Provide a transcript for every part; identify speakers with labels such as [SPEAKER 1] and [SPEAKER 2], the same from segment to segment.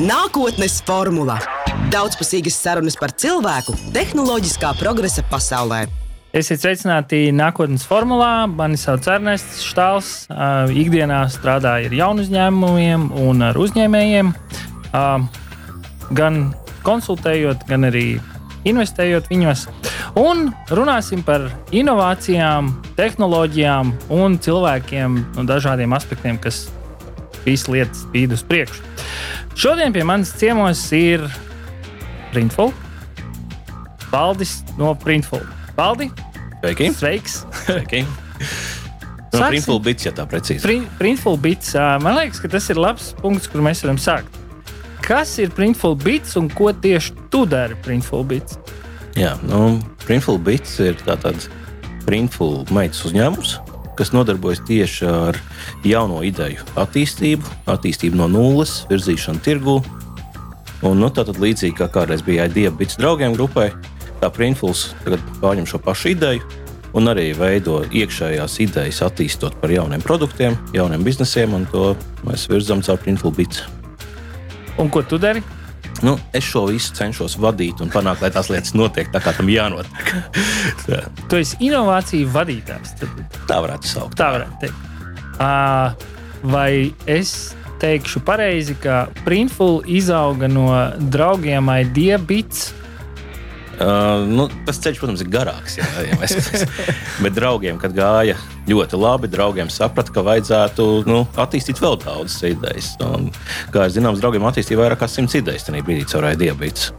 [SPEAKER 1] Nākotnes formula - daudzpusīgas sarunas par cilvēku tehnoloģiskā progresa pasaulē.
[SPEAKER 2] Esiet sveicināti nākotnes formulā. Mani sauc Ernests Štāls. Ikdienā strādāju ar jaunu uzņēmumiem un ar uzņēmējiem. Gan konsultējot, gan arī investējot viņos. Un runāsim par inovācijām, tehnoloģijām un cilvēkiem un dažādiem aspektiem, kas šīs lietas spīd uz priekšu. Šodien pie manis ciemos ir Printful, Valdis no Printful. Valdi!
[SPEAKER 3] Sveiki!
[SPEAKER 2] Sveiks!
[SPEAKER 3] Sveiki. No Printful bits, ja tā precīzi.
[SPEAKER 2] Print, printful bits. Man liekas, ka tas ir labs punkts, kur mēs varam sākt. Kas ir Printful bits un ko tieši tu dari Printful bits?
[SPEAKER 3] Jā, nu, Printful bits ir tāds Printful meitas uzņēmums, kas nodarbojas tieši ar jauno ideju attīstību, attīstību no nulles, virzīšanu tirgu. Un, nu, tātad līdzīgi kā kādreiz bija Idea Bits draugiem grupai, tā Printfuls tagad pārņem šo pašu ideju un arī veido iekšējās idejas, attīstot par jauniem produktiem, jauniem biznesiem, un to mēs virzām caur Printful Bits.
[SPEAKER 2] Un ko tu dari?
[SPEAKER 3] Nu, es šo visu cenšos vadīt un panākt, lai tās lietas notiek tā, kā tam jānotiek.
[SPEAKER 2] Tu esi inovāciju vadītājs. Tad...
[SPEAKER 3] Tā varētu saukt.
[SPEAKER 2] Tā varētu teikt. Uh, vai es teikšu pareizi, ka Printful izauga no draugiem Idea Bits?
[SPEAKER 3] Uh, nu, tas ceļš, protams, ir garāks. Jā, jā, mēs, bet draugiem, kad gāja ļoti labi, draugiem saprata, ka vajadzētu nu, attīstīt vēl daudzas idejas. Un, kā zināms, draugiem attīstīja vairāk kā simts idejas tajā brīdī caur diabetes.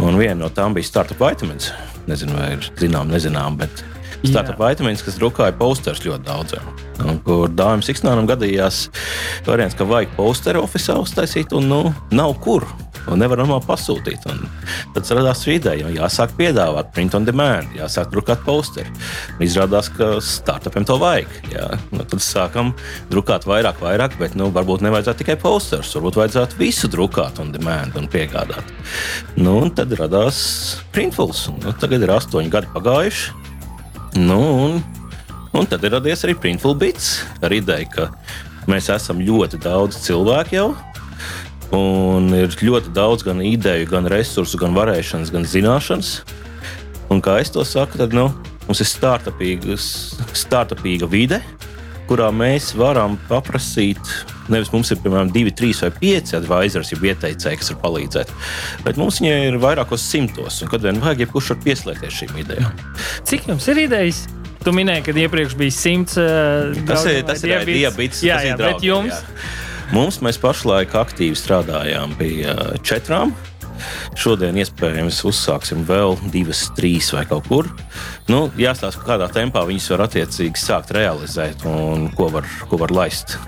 [SPEAKER 3] Un viena no tām bija startup vitamīns. Nezinu, vai ir zinām, nezinām, bet startup vitamīns, kas drukāja posters ļoti daudziem. Un, kur Dāmas Siksnānam gadījās variants, ka vajag posteru oficiāli uztaisīt, un nu, nav kur un nevar normāli pasūtīt. Un tad radās šī ideja, jāsāk piedāvāt print on demand, jāsāk drukāt posteri. Izrādās, ka startupiem to vajag. Jā. Nu, tad sākam drukāt vairāk, vairāk, bet nu, varbūt nevajadzētu tikai posterus, varbūt vajadzētu visu drukāt on demand un piegādāt. Nu, un tad radās printfuls. Nu, tagad ir astoņi gadi pagājuši. Nu, un, un tad ir radies arī printful bits ar ideju, ka mēs esam ļoti daudz cilvēku jau Un ir ļoti daudz gan ideju, gan resursu, gan varēšanas, gan zināšanas. Un kā es to saku, tad nu, mums ir startupīga vide, kurā mēs varam paprasīt. Nevis mums ir piemēram divi, trīs vai pieci advisors, jau ieteicēji, kas var palīdzēt. Bet mums viņai ir vairākos simtos, un kad vien vajag, jebkurš var pieslēgties šīm idejām.
[SPEAKER 2] Cik jums ir idejas? Tu minēji, ka iepriekš bija simts. Uh,
[SPEAKER 3] tas ir tas, ir diabetes. Jā, jā, draudiem, bet jums? Jā. Mums mēs pašlaik aktīvi strādājām pie četrām. Šodien iespējams uzsāksim vēl divas, trīs vai kaut kur. Nu, jāstāsta, kādā tempā viņas var attiecīgi sākt realizēt un ko var, ko var laist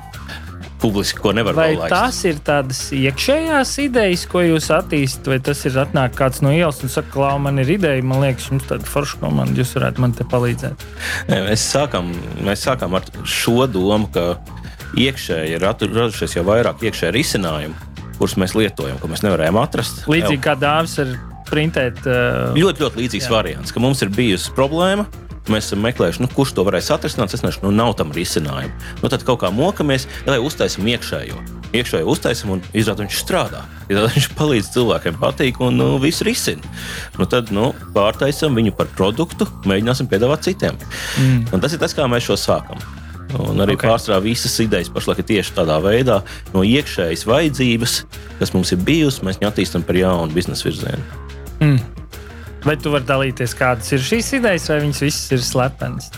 [SPEAKER 3] publiski, ko nevar
[SPEAKER 2] vai laist. Tas ir tādas iekšējās idejas, ko jūs attīstāt, vai tas ir atnāk kāds no ielas un saka, ka man ir ideja, man liekas, jums tāda forša komanda, jūs varētu man te palīdzēt.
[SPEAKER 3] Mēs sākam, mēs sākam ar šo domu, ka iekšēji ir radušies jau vairāk iekšēji risinājumi, kurus mēs lietojam, ko mēs nevarējām atrast.
[SPEAKER 2] Līdzīgi kā dāvāts ar printēt. Uh...
[SPEAKER 3] Ļoti, ļoti līdzīgs jā. variants, ka mums ir bijusi problēma. Mēs esam meklējuši, nu, kurš to varēs atrisināt. Es nezinu, nu, nav tam risinājumu. Nu, tad kaut kā mokamies, lai uztaisām iekšējo. Iekšējo uztaisām un izrādās, viņš strādā. Izrādās, viņš palīdz cilvēkiem, patīk un nu, viss risina. Nu, tad nu, pārtaisām viņu par produktu, mēģināsim piedāvāt citiem. Mm. Un tas ir tas, kā mēs šo sākam. Un arī okay. pārsvarā visas idejas pašlaik tieši tādā veidā, no iekšējas vajadzības, kas mums ir bijusi, mēs viņu attīstām par jaunu biznesa virzienu. Mm.
[SPEAKER 2] Vai tu vari dalīties, kādas ir šīs idejas, vai viņas visas ir slepenas?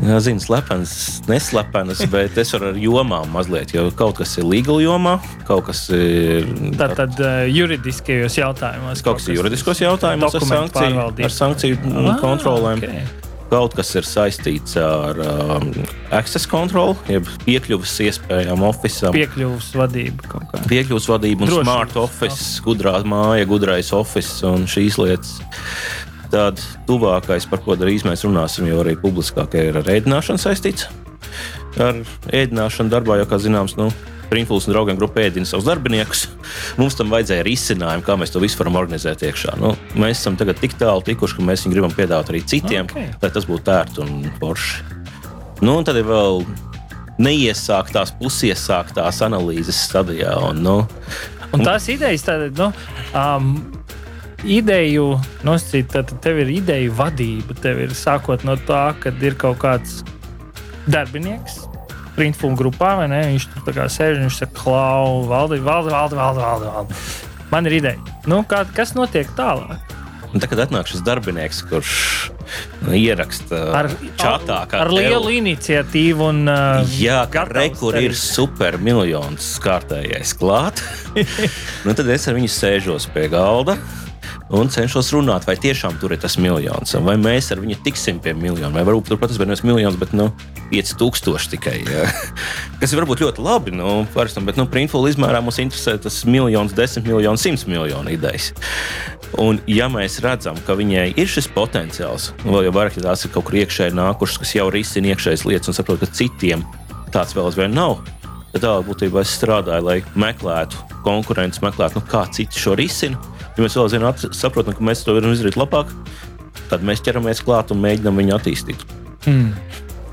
[SPEAKER 3] Jā, zinu, slepenas, neslepenas, bet es varu ar jomām mazliet, jo kaut kas ir legāli jomā, kaut kas ir.
[SPEAKER 2] Tad, tad uh, juridiskajos jautājumos.
[SPEAKER 3] Kaut kas ir juridiskos jautājumos ar sankciju, ar sankciju ah, kontrolēm. Okay. Kaut kas ir saistīts ar um, access control, jeb piekļuves iespējām oficiālam.
[SPEAKER 2] Piekļuves vadību.
[SPEAKER 3] Piekļuves vadību un Drošības. smart office, gudrā māja, gudrais office un šīs lietas. Tad tuvākais, par ko drīz mēs runāsim, jau arī publiskāk ir ar ēdināšanu saistīts. Ar ēdināšanu darbā, jau kā zināms, nu, Printfuls un draugiem grupā ēdina savus darbiniekus. Mums tam vajadzēja risinājumu, kā mēs to visu varam organizēt iekšā. Nu, mēs esam tik tālu tikuši, ka mēs viņu gribam piedāvāt arī citiem, okay. lai tas būtu ērti un forši. Nu, un tad ir vēl neiesāktās, pusiesāktās analīzes stadijā. Un, nu,
[SPEAKER 2] Un tās idejas, tāda, nu, um, ideju nosacīt, tad tev ir ideju vadība. Tev ir sākot no tā, ka ir kaut kāds darbinieks. Printful grupā, vai ne? Viņš tur kā sēž un viņš saka, klau, valdi, valdi, valdi, valdi, valdi, valdi. Man ir ideja. Nu, kā, kas notiek tālāk?
[SPEAKER 3] Un tad, kad atnāk šis darbinieks, kurš nu, ieraksta
[SPEAKER 2] Ar,
[SPEAKER 3] čatā, kā
[SPEAKER 2] ar lielu iniciatīvu un uh,
[SPEAKER 3] Jā, ka
[SPEAKER 2] gatavs
[SPEAKER 3] re, kur ir
[SPEAKER 2] darīt.
[SPEAKER 3] supermiljons kārtējais klāt. nu, tad es ar viņu sēžos pie galda. Un cenšos runāt, vai tiešām tur ir tas miljons, vai mēs ar viņu tiksim pie miljona, vai varbūt turpat tas bija nevis miljons, bet nu, 5000 tikai. Jā. Kas ir varbūt ļoti labi, nu, paristam, bet nu, printful izmērā mums interesē tas miljons, desmit miljoni, simts miljonu idejas. Un, ja mēs redzam, ka viņai ir šis potenciāls, vēl jau vairāk, ja tās ir kaut kur iekšēji nākušas, kas jau risina iekšējas lietas, un saprot, ka citiem tāds vēl aizvien nav, tad tā būtībā es strādāju, lai meklētu konkurences, meklētu, nu, kā citi šo risina. Ja mēs vēl zinām, saprotam, ka mēs to varam izdarīt labāk, tad mēs ķeramies klāt un mēģinām viņu attīstīt.
[SPEAKER 2] Mm.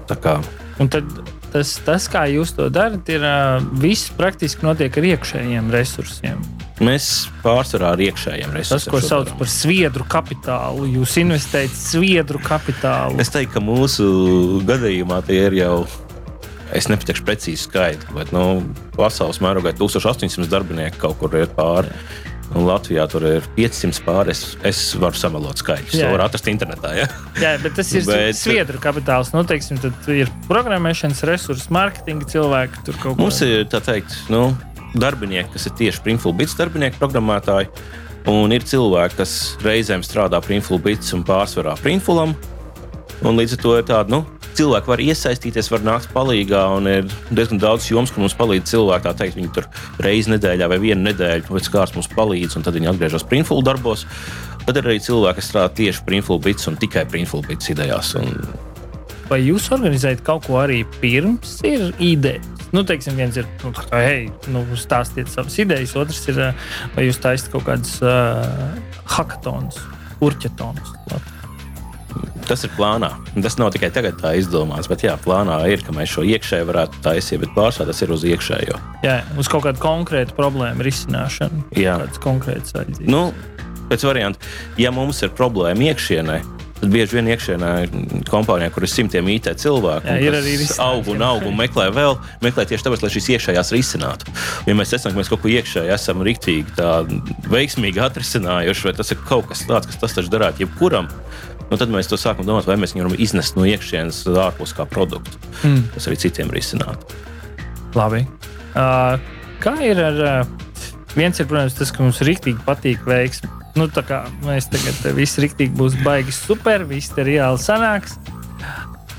[SPEAKER 3] Tā kā
[SPEAKER 2] Un tad tas, tas, kā jūs to darat, ir viss praktiski notiek ar iekšējiem resursiem.
[SPEAKER 3] mēs pārsvarā ar iekšējiem
[SPEAKER 2] Tas,
[SPEAKER 3] resursiem.
[SPEAKER 2] ko
[SPEAKER 3] šo
[SPEAKER 2] sauc par sviedru kapitālu, jūs investējat sviedru kapitālu.
[SPEAKER 3] Es teiktu, ka mūsu gadījumā tie ir jau. Es nepateikšu precīzi skaitli, bet nu, pasaules mērogā ir 1800 darbinieku kaut kur ir pāri. Un Latvijā tur ir 500 pāri. Es, es varu samalot skaitļus. To var atrast internetā. Ja?
[SPEAKER 2] Jā, bet tas ir
[SPEAKER 3] Bet-
[SPEAKER 2] sviedru kapitāls. Nu, teiksim, tad ir programmēšanas resursi, mārketinga cilvēki. Tur kaut
[SPEAKER 3] Mums ir tā teikt, nu, darbinieki, kas ir tieši Printful Bits darbinieki, programmētāji. Un ir cilvēki, kas reizēm strādā Printful Bits un pārsvarā Printfulam. Un līdz ar to ir tāda, nu, cilvēki var iesaistīties, var nākt palīdzīgā. Ir diezgan daudz joms, kur mums palīdz cilvēki. Tā teikt, viņi tur reizes nedēļā vai vienu nedēļu pēc kārtas mums palīdz, un tad viņi atgriežas Printful darbos. Tad arī cilvēki, strādā tieši Printful Bits un tikai Printful Bits idejās. Un
[SPEAKER 2] Vai jūs organizējat kaut ko arī pirms ir ideja? Nu, teiksim, viens ir, nu, tā kā, hei, nu, stāstiet savas idejas, otrs ir, uh, vai jūs taisat kaut kādus uh, hackathons, urķetonus.
[SPEAKER 3] Tas ir plānā. Tas nav tikai tagad tā izdomāts, bet jā, plānā ir, ka mēs šo iekšēju varētu taisīt, bet pārsvarā tas ir uz iekšējo.
[SPEAKER 2] Jā, uz kaut kādu konkrētu problēmu risināšanu.
[SPEAKER 3] Jā.
[SPEAKER 2] Kāds konkrēts vajadzīgs.
[SPEAKER 3] Nu, pēc varianta, ja mums ir problēma iekšienē, tad bieži vien iekšienē ir kompānijā, kur ir simtiem IT cilvēku,
[SPEAKER 2] Jā, ir arī risinājums,
[SPEAKER 3] aug un aug un meklē vēl, meklē tieši tāpēc, lai šīs iekšējās risinātu. Ja mēs esam, ka mēs kaut ko iekšēji esam rīktīgi tā veiksmīgi atrisinājuši, vai tas ir kaut kas tāds, kas tas taču darētu jebkuram. Nu, tad mēs to sākam domāt, vai mēs viņu varam iznest no iekšienes ārpus kā produktu.
[SPEAKER 2] Mm.
[SPEAKER 3] Tas arī citiem risināt.
[SPEAKER 2] Labi. Uh, kā ir ar. Uh, viens ir, protams, tas, ka mums rīktīgi patīk veiksmi. Nu, tā kā mēs tagad eh, viss rīktīgi būs baigi super, viss te reāli sanāks.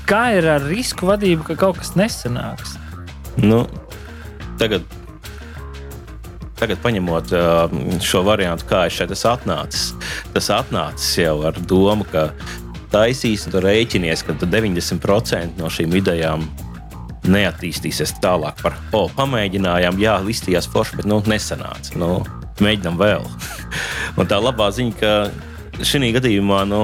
[SPEAKER 2] Kā ir ar risku vadību, ka kaut kas nesanāks?
[SPEAKER 3] Nu, tagad, tagad paņemot uh, šo variantu, kā es šeit esmu atnācis, tas atnācis jau ar domu, ka taisīs un rēķinies, ka 90% no šīm idejām neattīstīsies tālāk par, o, pamēģinājām, jā, listījās forši, bet nu, nesanāca. Nu, mēģinām vēl. un tā labā ziņa, ka šī gadījumā nu,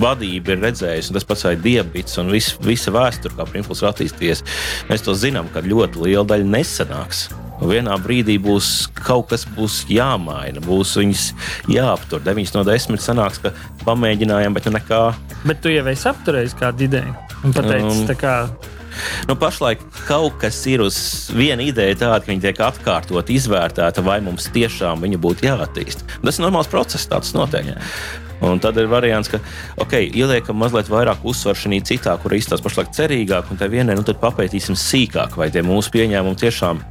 [SPEAKER 3] vadība ir redzējusi, un tas pats ir diabetes un vis, visa vēsture, kā Princis ir attīstījies. Mēs to zinām, ka ļoti liela daļa nesanāks. Un vienā brīdī būs kaut kas būs jāmaina, būs viņas jāaptur. 9 no 10 sanāks, ka pamēģinājām, bet nu nekā.
[SPEAKER 2] Bet tu jau esi apturējis kādu ideju un pateicis,
[SPEAKER 3] Um,
[SPEAKER 2] tā kā
[SPEAKER 3] Nu, pašlaik kaut kas ir uz viena ideja, tāda, ka viņi tiek atkārtot, izvērtēta, vai mums tiešām viņa būtu jāattīst. Tas ir normāls process, tāds notiek.
[SPEAKER 2] Jā.
[SPEAKER 3] Un tad ir variants, ka okay, ieliekam mazliet vairāk uzsvaru šī citā, kur izstāsta pašlaik cerīgāk, un tā vienai nu, tad papētīsim sīkāk, vai tie mūsu pieņēmumi tiešām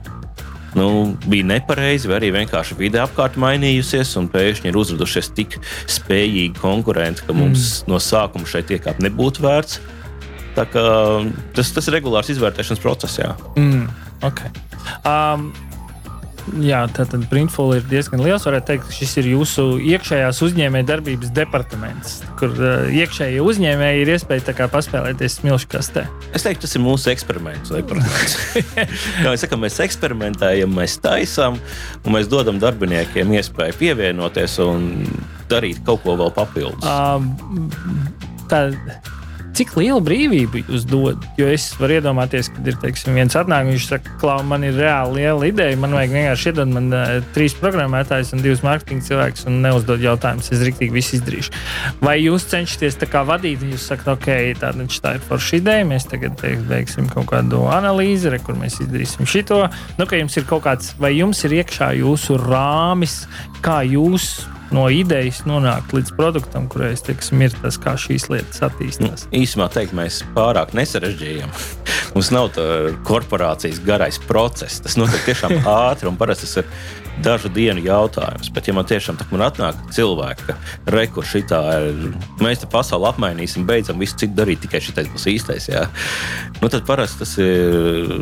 [SPEAKER 3] nu, bija nepareizi, vai arī vienkārši vide apkārt mainījusies, un pēkšņi ir uzradušies tik spējīgi konkurenti, ka mums mm. no sākuma šeit iekāpt nebūtu vērts. Tā kā tas, tas ir regulārs izvērtēšanas process. Jā.
[SPEAKER 2] Mm, okay. um, jā, tātad Printful ir diezgan liels. Varētu teikt, ka šis ir jūsu iekšējās uzņēmējdarbības departaments, kur uh, iekšējie uzņēmēji ir iespēja paspēlēties smilšu kastē.
[SPEAKER 3] Es teiktu, tas ir mūsu eksperiments. Kā mēs sakām, mēs eksperimentējam, mēs taisām, un mēs dodam darbiniekiem iespēju pievienoties un darīt kaut ko vēl papildus.
[SPEAKER 2] Um, tā, cik lielu brīvību jūs dodat. Jo es varu iedomāties, ka ir teiksim, viens atnāk, viņš saka, ka man ir reāli liela ideja. Man vajag vienkārši iedot man uh, trīs programmētājus un divus mārketinga cilvēkus un neuzdod jautājumus. Es rīktīgi visu izdarīšu. Vai jūs cenšaties tā kā vadīt, jūs sakat, ok, tā, tā ir forša ideja, mēs tagad veiksim kaut kādu analīzi, re, kur mēs izdarīsim šito. Nu, jums ir kaut kāds, vai jums ir iekšā jūsu rāmis, kā jūs no idejas nonākt līdz produktam, kurais teiksim, ir tas, kā šīs lietas attīstās.
[SPEAKER 3] Nu, īsumā teikt, mēs pārāk nesarežģījām. Mums nav tā korporācijas garais process. Tas notiek tiešām ātri un parasti tas ir dažu dienu jautājums. Bet, ja man tiešām tā man atnāk cilvēki, ka rekurss šitā ir, mēs te pasauli apmainīsim, beidzam visu citu darīt, tikai šitais būs īstais. Jā. Nu, tad parasti tas ir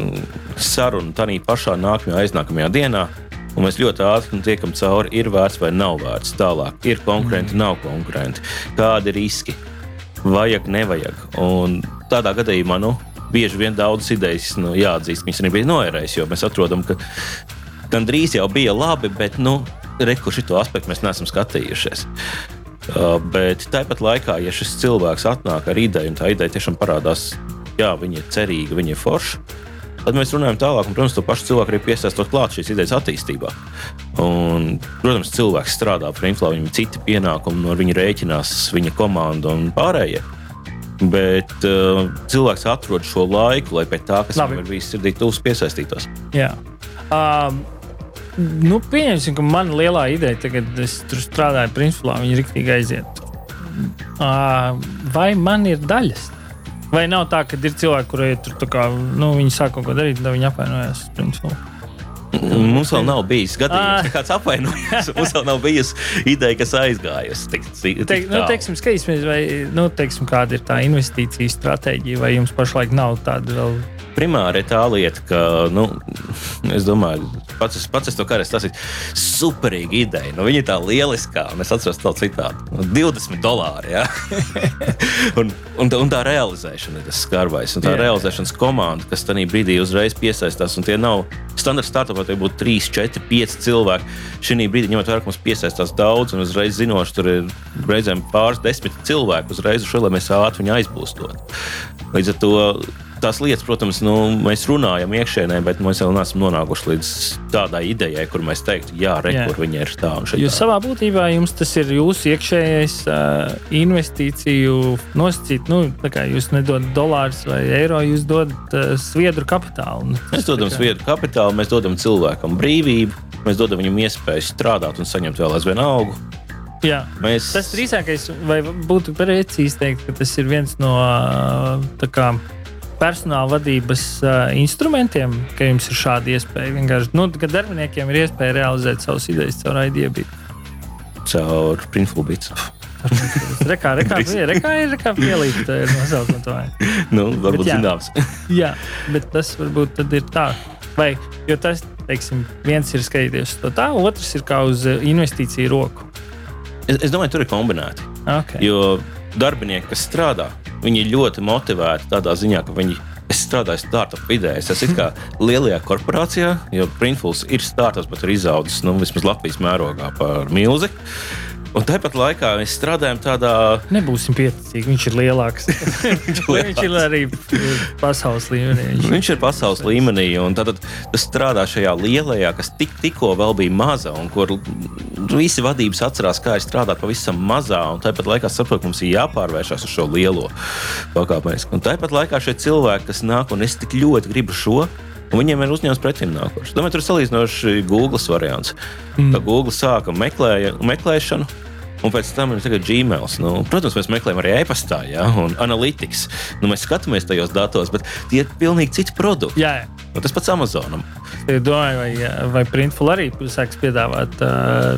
[SPEAKER 3] saruna tā pašā nākamajā, aiznākamajā dienā Un mēs ļoti ātri tiekam cauri, ir vērts vai nav vērts. Tālāk ir konkurenti, nav konkurenti, kādi ir riski, vajag, nevajag. Un tādā gadījumā nu, bieži vien daudzas idejas nu, jāatzīst, viņas arī bija noērējušas, jo mēs atrodam, ka gandrīz jau bija labi, bet nu, reku šo aspektu mēs neesam skatījušies. Uh, bet tāpat laikā, ja šis cilvēks atnāk ar ideju, un tā ideja tiešām parādās, jā, viņa ir cerīga, viņa ir forša, Tad mēs runājam tālāk, un, protams, to pašu cilvēku arī piesaistot klāt šīs idejas attīstībā. Un, protams, cilvēks strādā pie inflā, viņam ir citi pienākumi, no viņa rēķinās viņa komanda un pārējie. Bet uh, cilvēks atrod šo laiku, lai pēc tā, kas Labi. viņam ir bijis sirdī, tuvs piesaistītos.
[SPEAKER 2] Jā. Um. Nu, pieņemsim, ka mana lielā ideja, tagad es tur strādāju, principā viņa ir rīktīgi aiziet. Uh, vai man ir daļas? Vai nav tā, ka ir cilvēki, kuriem tur kā, nu, viņi sāk kaut ko darīt, tad viņi apvainojas? Principā.
[SPEAKER 3] Mums vēl nav bijis gadījums, ka kāds apvainojas. Mums vēl nav bijusi ideja, kas aizgājusi. Tik, tik
[SPEAKER 2] Teik, nu, teiksim, skatīsimies, vai nu, teiksim, kāda ir tā investīcija stratēģija, vai jums pašlaik nav tāda vēl
[SPEAKER 3] primāri tā lieta, ka, nu, es domāju, pats, pats es to kā reiz tas ir superīga ideja. Nu, viņa ir tā lieliskā, un es atceros to citātu. Nu, 20 dolāri, ja? un, un, un tā realizēšana ir tas skarbais. Un tā jā, realizēšanas komanda, kas tajā brīdī uzreiz piesaistās, un tie nav standarta startupā, tie būtu 3, 4, 5 cilvēki. Šī brīdī, ņemot vērā, ka mums piesaistās daudz, un uzreiz zinoši, tur ir reizēm pāris desmit cilvēku uzreiz, šo, lai mēs ātri viņu aizplūstot. Līdz ar to tās lietas, protams, nu, mēs runājam iekšēnē, bet mēs vēl neesam nonākuši līdz tādai idejai, kur mēs teiktu, jā, re, jā. kur viņi ir tā un šeit.
[SPEAKER 2] Jūs savā būtībā jums tas ir jūsu iekšējais uh, investīciju nosacīt, nu, tā kā jūs nedodat dolārus vai eiro, jūs dodat uh, sviedru kapitālu. Nu,
[SPEAKER 3] mēs dodam kā... sviedru kapitālu, mēs dodam cilvēkam brīvību, mēs dodam viņam iespēju strādāt un saņemt vēl aizvien augu.
[SPEAKER 2] Jā, mēs... Tas drīzākais, vai būtu precīzi teikt, ka tas ir viens no tā kā personāla vadības uh, instrumentiem, ka jums ir šāda iespēja. Vienkārši, nu, kad darbiniekiem ir iespēja realizēt savas idejas caur IDB.
[SPEAKER 3] Caur Printfulbits.
[SPEAKER 2] Rekā, rekā, rekā ir rekā pielīgt nosaukumu to.
[SPEAKER 3] Nu, varbūt bet, jā, zināms.
[SPEAKER 2] jā, bet tas varbūt tad ir tā. Vai, jo tas, teiksim, viens ir skatīties to tā, otrs ir kā uz investīciju roku.
[SPEAKER 3] Es, es domāju, tur ir kombinēti.
[SPEAKER 2] Okay.
[SPEAKER 3] Jo darbinieki, kas strādā, viņi ir ļoti motivēti tādā ziņā, ka viņi Es strādāju startup vidē. Es esmu kā lielajā korporācijā, jo Printfuls ir startups, bet ir izaudzis nu, vismaz Latvijas mērogā par milzi. Un tāpat laikā mēs strādājam tādā.
[SPEAKER 2] Nebūsim pieticīgi, viņš ir lielāks. viņš, viņš ir arī pasaules līmenī.
[SPEAKER 3] Viņš, viņš ir pasaules līmenī, un tad tas strādā šajā lielajā, kas tik, tikko vēl bija maza, un kur visi vadības atcerās, kā ir strādāt pavisam mazā, un tāpat laikā saprot, ka mums ir jāpārvēršas uz šo lielo pakāpeniski. Un tāpat laikā šie cilvēki, kas nāk, un es tik ļoti gribu šo. Viņiem ir uzņēmums pretim nākošais. Domāju, tur ir salīdzinoši Google variants. Mm. Tā Google sāka meklēja, meklēšanu, Un pēc tam ir Gmail. Nu, protams, mēs meklējam arī e-pastā, ja, un analītikas. Nu, mēs skatāmies tajos datos, bet tie ir pilnīgi citi produkti.
[SPEAKER 2] Jā, jā.
[SPEAKER 3] Un tas pats Amazonam.
[SPEAKER 2] Es domāju, vai, vai Printful arī sāks piedāvāt uh,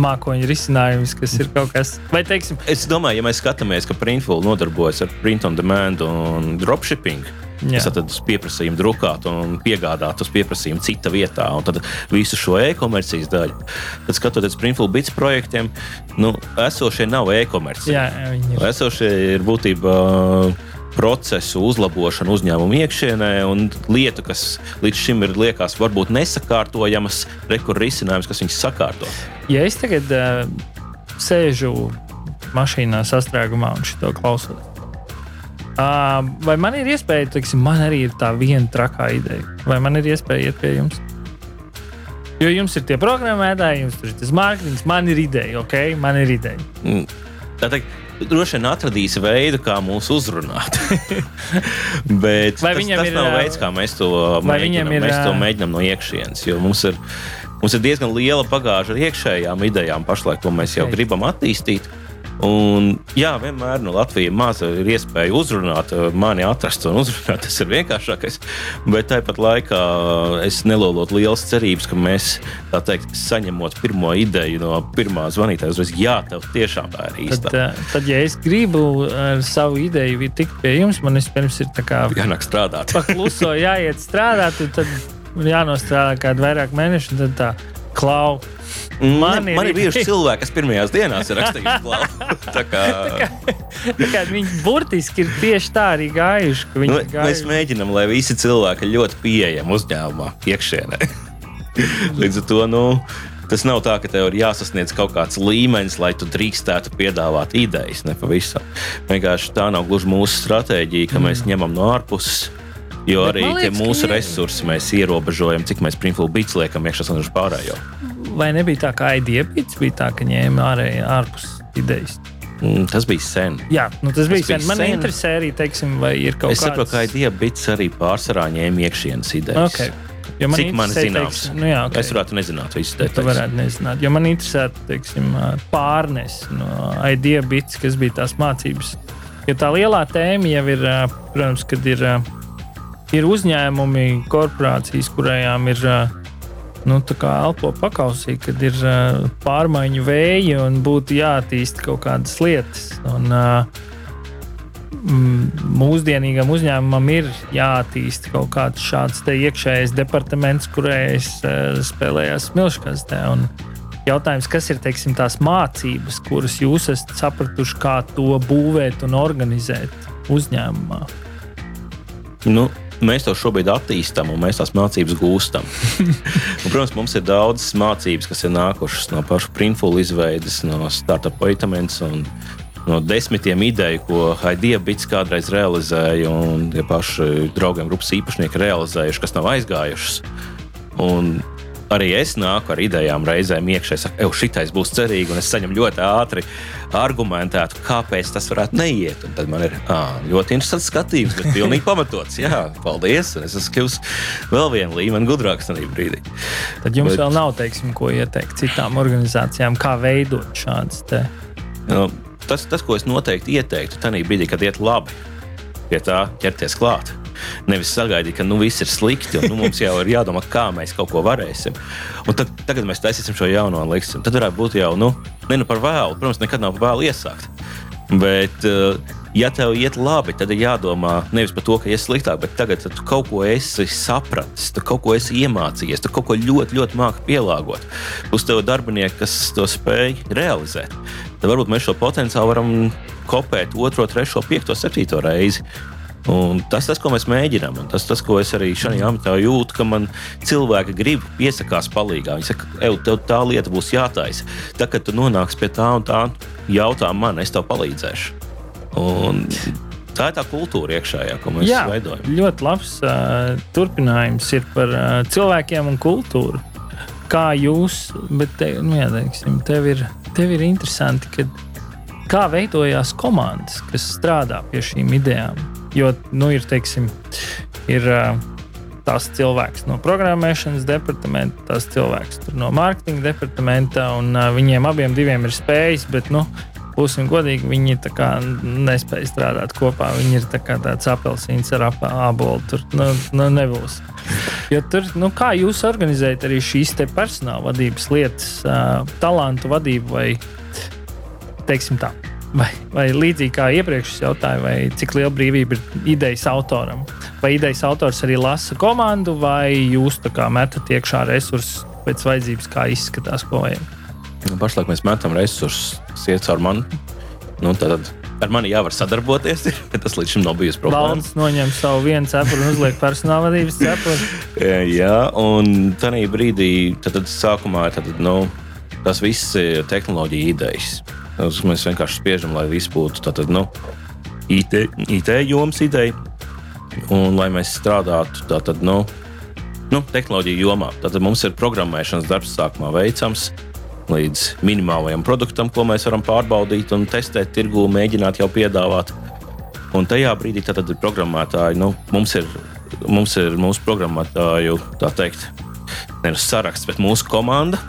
[SPEAKER 2] mākoņu risinājumus, kas ir kaut kas
[SPEAKER 3] tāds. Teiksim... Es domāju, ja mēs skatāmies, ka Printful nodarbojas ar print on demand un dropshipping Jā. Es tad uz pieprasījumu drukāt un piegādāt uz pieprasījumu cita vietā. Un tad visu šo e-komercijas daļu. Tad skatoties Printful bits projektiem, nu, esošie nav e-komercija. Esošie ir būtībā procesu uzlabošana uzņēmuma iekšienē un lietu, kas līdz šim ir liekas varbūt nesakārtojamas, rekur risinājums, kas viņus sakārto.
[SPEAKER 2] Ja es tagad uh, sēžu mašīnā sastrēgumā un šo klausos, Uh, vai man ir iespēja, teiksim, man arī ir tā viena trakā ideja, vai man ir iespēja iet pie jums? Jo jums ir tie programmētāji, jums ir tas mārketings, man ir ideja, ok, man ir ideja.
[SPEAKER 3] Mm. Tā teikt, droši vien atradīs veidu, kā mūs uzrunāt. Bet
[SPEAKER 2] Vai
[SPEAKER 3] tas, tas
[SPEAKER 2] ir,
[SPEAKER 3] nav veids, kā mēs to mēģinām.
[SPEAKER 2] ir,
[SPEAKER 3] Mēs to mēģinām no iekšienes, jo mums ir, mums ir diezgan liela bagāža ar iekšējām idejām pašlaik, ko mēs jau gribam attīstīt. Un, jā, vienmēr no Latvijas maza ir iespēja uzrunāt, mani atrast un uzrunāt. Tas ir vienkāršākais. Bet tāpat laikā es nelolotu lielas cerības, ka mēs, tā teikt, saņemot pirmo ideju no pirmā zvanītāja, uzreiz, jā, tev tiešām tā ir
[SPEAKER 2] Tad,
[SPEAKER 3] īsta.
[SPEAKER 2] uh, tad, ja es gribu ar savu ideju tikt pie jums, man vispirms ir tā kā
[SPEAKER 3] Jānāk strādāt.
[SPEAKER 2] pakluso jāiet strādāt, un tad jānostrādā kādu vairāk mēnešu, un tad tā klau.
[SPEAKER 3] Man,
[SPEAKER 2] Man ir-
[SPEAKER 3] man ir bijuši cilvēki, kas pirmajās dienās ir rakstījuši klāstu. Tā kā
[SPEAKER 2] Tā kā Viņi burtiski ir tieši tā arī gājuši.
[SPEAKER 3] nu,
[SPEAKER 2] ir
[SPEAKER 3] mēs
[SPEAKER 2] gājuši.
[SPEAKER 3] mēģinām, lai visi cilvēki ļoti pieejami uzņēmumā, iekšienē. Līdz ar to nu, tas nav tā, ka tev ir jāsasniedz kaut kāds līmenis, lai tu drīkstētu piedāvāt idejas. Ne pavisam. Vienkārši tā nav gluži mūsu stratēģija, ka mēs ņemam no ārpuses. Jo
[SPEAKER 2] Bet
[SPEAKER 3] arī
[SPEAKER 2] liekas, ka
[SPEAKER 3] mūsu resursi mēs ierobežojam, cik mēs printfulu bits liekam iekšā un uz pārējo.
[SPEAKER 2] Vai nebija tā, ka IDPs bija tā, ka ņēma ārēji ārpus idejas?
[SPEAKER 3] Mm, Tas bija sen.
[SPEAKER 2] Jā, nu tas bija
[SPEAKER 3] bija
[SPEAKER 2] sen. Man
[SPEAKER 3] sen.
[SPEAKER 2] interesē arī, teiksim, vai ir kaut
[SPEAKER 3] Es saprotu, ka bits arī pārsvarā ņēma iekšienes idejas.
[SPEAKER 2] Okay. Jo
[SPEAKER 3] Cik man zināms,
[SPEAKER 2] teiksim, nu jā, okay.
[SPEAKER 3] es varētu nezināt visu
[SPEAKER 2] Tu
[SPEAKER 3] detaļas.
[SPEAKER 2] varētu nezināt, jo man interesē teiksim, pārnes no idea bits, kas bija tās mācības. Jo tā lielā tēma jau ir, ā, protams, kad ir, ā, ir uzņēmumi, korporācijas, kurām ir ā, nu, elpo pakausī, kad ir ā, pārmaiņu vēji un būtu jāattīst kaut kādas lietas. Un, mm, mūsdienīgam uzņēmumam ir jāattīst kaut kāds šāds iekšējais departaments, kurējais uh, spēlējās smilškastē. Un Jautājums, kas ir teiksim, tās mācības, kuras jūs esat sapratuši, kā to būvēt un organizēt uzņēmumā?
[SPEAKER 3] Nu, mēs to šobrīd attīstām, un mēs tās mācības gūstam. un, protams, mums ir daudzas mācības, kas ir nākušas no paša printfula izveides, no startup vitamins un no desmitiem ideju, ko Haidija kādreiz realizēja, un tie paši draugiem grupas īpašnieki realizējuši, kas nav aizgājušas. Un arī es nāku ar idejām reizēm iekšā. Es saku, šitais būs cerīgi, un es saņemu ļoti ātri argumentētu, kāpēc tas varētu neiet. Un tad man ir ā, ļoti interesants skatījums, bet pilnīgi pamatots. Jā, paldies. Es esmu kļuvis vēl vienu līmeni gudrāks tajā brīdī.
[SPEAKER 2] Tad jums
[SPEAKER 3] Bet...
[SPEAKER 2] vēl nav teiksim, ko ieteikt citām organizācijām, kā veidot šādas te.
[SPEAKER 3] Nu, tas, tas, ko es noteikti ieteiktu, tad brīdī, kad iet labi, pie tā ķerties klāt. Nevis sagaidīt, ka nu, viss ir slikti, un nu, mums jau ir jādomā, kā mēs kaut ko varēsim. Un tad, tagad mēs taisīsim šo jauno un liksim. Tad varētu būt jau, nu, ne nu par vēlu. Protams, nekad nav par vēlu iesākt. Bet, eh, ja tev iet labi, tad ir jādomā nevis par to, ka ies sliktāk, bet tagad tu kaut ko esi sapratis, tu kaut ko esi iemācījies, tu kaut ko ļoti, ļoti māki pielāgot. Uz tev darbinieki, kas to spēj realizēt. Tad varbūt mēs šo potenciālu varam kopēt otro, trešo, piekto, septīto reizi. Un tas, tas, ko mēs mēģinām, un tas, tas ko es arī šajā amatā jūtu, ka man cilvēki grib piesakās palīdzīgā. Viņi saka, ej, tev tā lieta būs jātaisa. Tad, kad tu nonāksi pie tā un tā, jautā man, es tev palīdzēšu. Un tā ir tā kultūra iekšējā, ko mēs
[SPEAKER 2] Jā,
[SPEAKER 3] veidojam.
[SPEAKER 2] ļoti labs uh, turpinājums ir par uh, cilvēkiem un kultūru. Kā jūs, bet te, nu, jā, teiksim, tev, ir, tev ir interesanti, kad, kā veidojās komandas, kas strādā pie šīm idejām. Jo nu, ir, teiksim, ir tas cilvēks no programmēšanas departamenta, tas cilvēks no mārketinga departamenta, un viņiem abiem ir spējas, bet nu, būsim godīgi, viņi kā nespēja strādāt kopā. Viņi ir tā kā tāds apelsīns ar ap- ābolu. Tur nu, nu, nebūs. Jo tur, nu, kā jūs organizējat arī šīs personāla vadības lietas, uh, talantu vadību vai, teiksim tā, vai, vai līdzīgi kā iepriekš es jautāju, vai cik liela brīvība ir idejas autoram? Vai idejas autors arī lasa komandu, vai jūs metat iekšā resursus pēc vajadzības, kā izskatās, ko vajag?
[SPEAKER 3] Nu, pašlaik mēs metam resursus, iet caur mani. Nu, tad ar mani jāvar sadarboties. Tas līdz šim nav bijis problēma.
[SPEAKER 2] Valns noņem savu vienu cepuri un uzliek personāla vadības cepuri.
[SPEAKER 3] E, Jā, un tajā brīdī, tad, tad sākumā tad, nu, tas viss ir tehnoloģija idejas. Mēs vienkārši spiežam, lai viss būtu tātad, nu, IT, IT jomas ideja. Un lai mēs strādātu tātad, nu, nu, tehnoloģiju jomā, tad mums ir programmēšanas darbs sākumā veicams līdz minimālajam produktam, ko mēs varam pārbaudīt un testēt, tirgū, mēģināt jau piedāvāt. Un tajā brīdī tad ir programmētāji, nu, mums ir, mums ir mūsu programmētāju, tā teikt, nevis saraksts, bet mūsu komanda,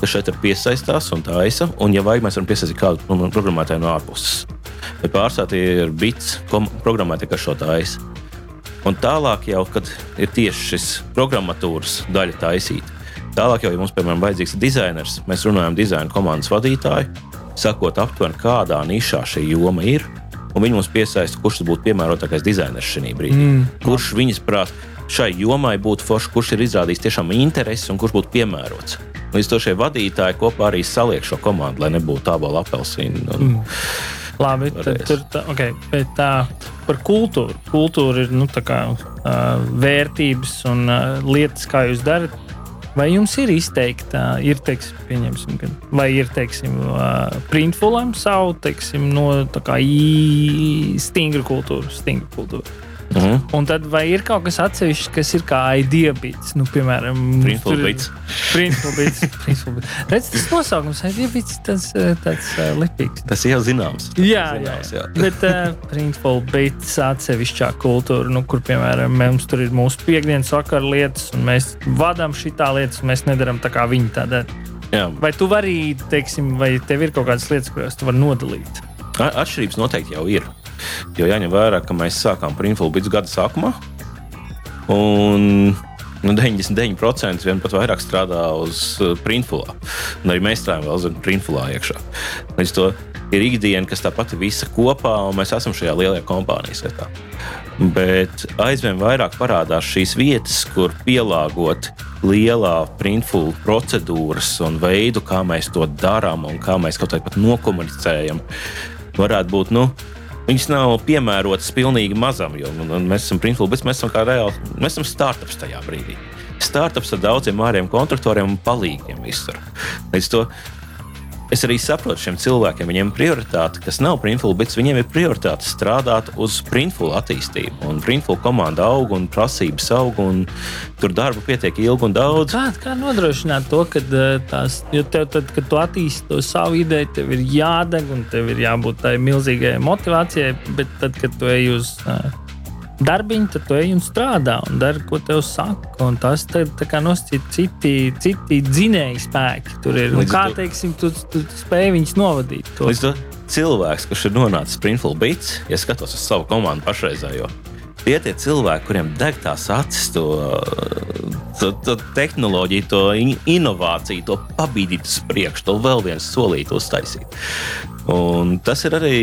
[SPEAKER 3] kas šeit ir piesaistās un taisa. Un, ja vajag, mēs varam piesaistīt kādu programmētāju no ārpuses. Bet pārstāvā tie ir bits, programmētāji, kas šo taisa. Un tālāk, jau, kad ir tieši šis programmatūras daļa taisīta, tālāk jau, ja mums, piemēram, vajadzīgs dizainers, mēs runājam dizaina komandas vadītāju, sakot aptuveni, kādā nišā šī joma ir. Un viņi mums piesaista, kurš būtu piemērotākais dizainers šajā brīdī. Mm. Kurš viņas prāt šai jomai būtu foršs, kurš ir izrādījis tiešām interesi un kurš būtu piemērots. Līdz to šie vadītāji kopā arī saliek šo komandu, lai nebūtu tā bola apelsīna. Mm.
[SPEAKER 2] Labi, tad, tur, tā, okay, bet tā par kultūru. Kultūra ir nu, kā, uh, vērtības un uh, lietas, kā jūs darat. Vai jums ir izteikta, ir, teiksim, vai ir, teiksim, uh, printfulam savu, teiksim, no kā stingra kultūra, stingra kultūra? Mm -hmm. Un tad vai ir kaut kas atsevišķs, kas ir kā ideja-bits, nu, piemēram,
[SPEAKER 3] Principal-bits.
[SPEAKER 2] Redz, tas nosaukums ideja-bits, tas tāds uh, lipīgs.
[SPEAKER 3] Tas jau zināms.
[SPEAKER 2] Jā, zināms, jā. jā. Bet uh, Principal-bits atsevišķā kultūra, nu, kur, piemēram, mums tur ir mūsu piekdienas vakar lietas, un mēs vadām šitā lietas, un mēs nedaram tā kā viņi tā dara. Jā. Vai tu vari, teiksim, vai tev ir kaut kādas lietas, kurās tu vari nodalīt?
[SPEAKER 3] Atšķirības noteikti jau ir. Jo jāņem vērā, ka mēs sākām Printfulbits gada sākumā. Un nu, 99% vien pat vairāk strādā uz uh, printfulā. Un arī mēs strādājam vēl uz printfulā iekšā. Līdz to ir ikdiena, kas tāpat ir visa kopā, un mēs esam šajā lielajā kompānijas vietā. Bet aizvien vairāk parādās šīs vietas, kur pielāgot lielā printfula procedūras un veidu, kā mēs to darām un kā mēs kaut kā pat nokomunicējam, varētu būt. Nu, Viņas nav piemērotas pilnīgi mazam, jo mēs esam printful, bet mēs esam kā reāli, mēs esam startups tajā brīdī. Startups ar daudziem ārējiem kontraktoriem un palīgiem visur. Līdz to Es arī saprotu šiem cilvēkiem, viņiem ir prioritāte, kas nav printful, bet viņiem ir prioritāte strādāt uz printful attīstību. Un printful komanda aug un prasības aug, un tur darba pietiek ilgi un daudz.
[SPEAKER 2] Kā, kā nodrošināt to, ka eh, tās, jo tev, tad, kad tu attīsti to savu ideju, tev ir jādeg un tev ir jābūt tai milzīgai motivācijai, bet tad, kad tu ej uz. Uh, darbiņu, tad tu ej un strādā un dari, ko tev saka. Un tas nosacīt citi, citi dzinēji spēki. Tur ir. Un kā, teiksim, tu, tu, tu spēj viņus novadīt.
[SPEAKER 3] To. Līdz to cilvēks, kurš ir nonācis Springfield Beats, ja skatos uz savu komandu pašreizējo, tie ir cilvēki, kuriem deg tās acis, to, to, to tehnoloģiju, to inovāciju, to pabīdīt uz priekšu, to vēl vienu solīti uztaisīt. Un tas ir arī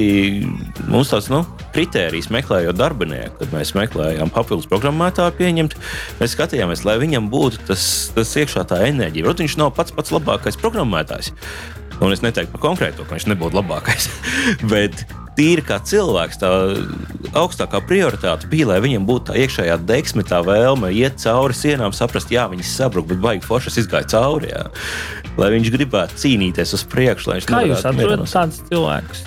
[SPEAKER 3] mums tāds nu, kritērijs, meklējot darbinieku. Kad mēs meklējām papildus programmētāju pieņemt, mēs skatījāmies, lai viņam būtu tas, tas iekšā tā enerģija. Protams, viņš nav pats pats labākais programmētājs. Un es neteiktu par konkrēto, ka viņš nebūtu labākais. Bet tīri kā cilvēks, tā augstākā prioritāte bija, lai viņam būtu tā iekšējā deksme, tā vēlme iet cauri sienām, saprast, jā, viņas sabruka, bet baigi foršas izgāja cauri. Jā. Lai viņš gribētu cīnīties uz priekšu, lai viņš
[SPEAKER 2] Kā jūs atrodat tādus cilvēkus?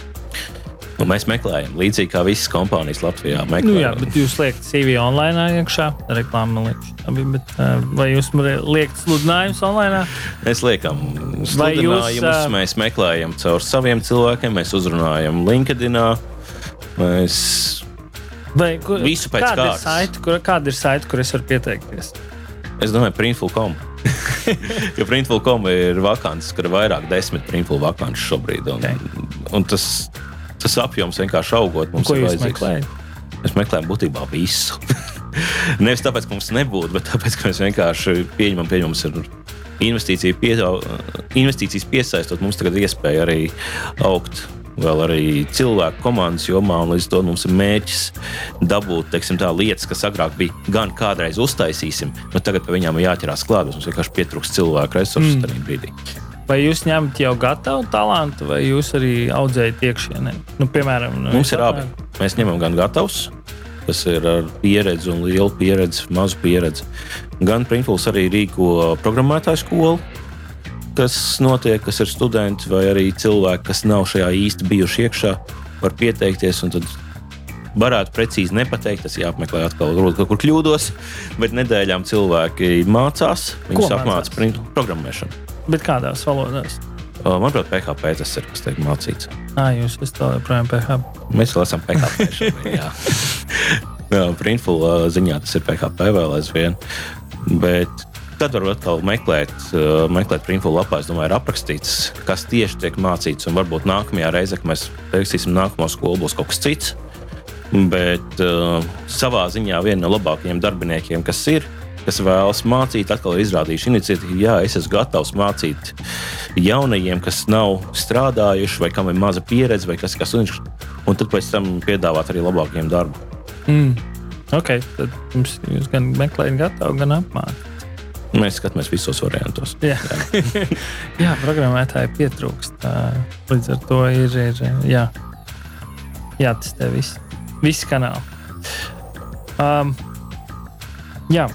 [SPEAKER 3] Nu, mēs meklējam, līdzīgi kā visas kompānijas Latvijā. Meklējam.
[SPEAKER 2] Nu, jā, bet jūs liekat CV online iekšā, reklāmā liekas. Bet, vai jūs liekat sludinājumus online?
[SPEAKER 3] Mēs liekam sludinājumus, jūs, mēs meklējam caur saviem cilvēkiem, mēs uzrunājam LinkedIn. Mēs
[SPEAKER 2] Vai, kur, visu pēc kāda kārtas. Ir saita, kur, kāda ir saita, kur es varu pieteikties?
[SPEAKER 3] Es domāju, Printful.com. jo Printful.com ir vakants, kur ir vairāk desmit Printful vakances šobrīd. Un, okay. un tas tas apjoms vienkārši augot. Mums
[SPEAKER 2] ir vajadzīgs. Meklējat?
[SPEAKER 3] Mēs meklējam būtībā visu. Nevis tāpēc, ka mums nebūtu, bet tāpēc, ka mēs vienkārši pieņemam, pieņemam investīciju pie, investīcijas piesaistot, mums tagad ir iespēja arī augt. Vēl arī cilvēku komandas jomā, un līdz to mums ir mērķis dabūt teiksim, tā, lietas, kas agrāk bija gan kādreiz uztaisīsim, bet tagad pie viņām ir jāķerās klāt. Mums vienkārši pietrūkst cilvēku resursu mm. tajā brīdī.
[SPEAKER 2] Vai jūs ņemat jau gatavu talantu, vai jūs arī audzējat iekšienē? Nu, piemēram,
[SPEAKER 3] nu, mums ir abi. Mēs ņemam gan gatavus, kas ir ar pieredzi un lielu pieredzi, mazu pieredzi. Gan Printfuls arī rīko programmētāju skolu, kas notiek, kas ir studenti vai arī cilvēki, kas nav šajā īsti bijuši iekšā, var pieteikties un tad varētu precīzi nepateikt. Tas jāapmeklē atkal, kur, kur kļūdos. Bet nedēļām cilvēki mācās, viņus apmāca programmēšanu.
[SPEAKER 2] Bet kādās valodās?
[SPEAKER 3] Manuprāt, PHP tas ir kas tiek mācīts.
[SPEAKER 2] Ah, jūs esat joprojām PHP.
[SPEAKER 3] Mēs vēl esam PHP. Šobrīd, jā, jā Printful ziņā tas ir PHP vēl aizvien. Bet tad var atkal meklēt, meklēt Printful lapā. Es domāju, ir aprakstīts, kas tieši tiek mācīts. Un varbūt nākamajā reizē, kad mēs teiksim, nākamo skolu būs kaut kas cits. Bet uh, savā ziņā viena no labākajiem darbiniekiem, kas ir, kas vēlas mācīt, atkal ir izrādījuši iniciatīvu, jā, es esmu gatavs mācīt jaunajiem, kas nav strādājuši, vai kam ir maza pieredze, vai kas kas viņš. Un tad pēc tam piedāvāt arī labākiem darbu.
[SPEAKER 2] Mm. Ok, tad jums, jūs gan meklējat, gatavu, gan apmācīt.
[SPEAKER 3] Mēs skatāmies visos variantos.
[SPEAKER 2] Jā, jā. jā programmētāji pietrūkst. Līdz ar to ir, ir jā, jātestē viss, visi kanāli. Um, jā,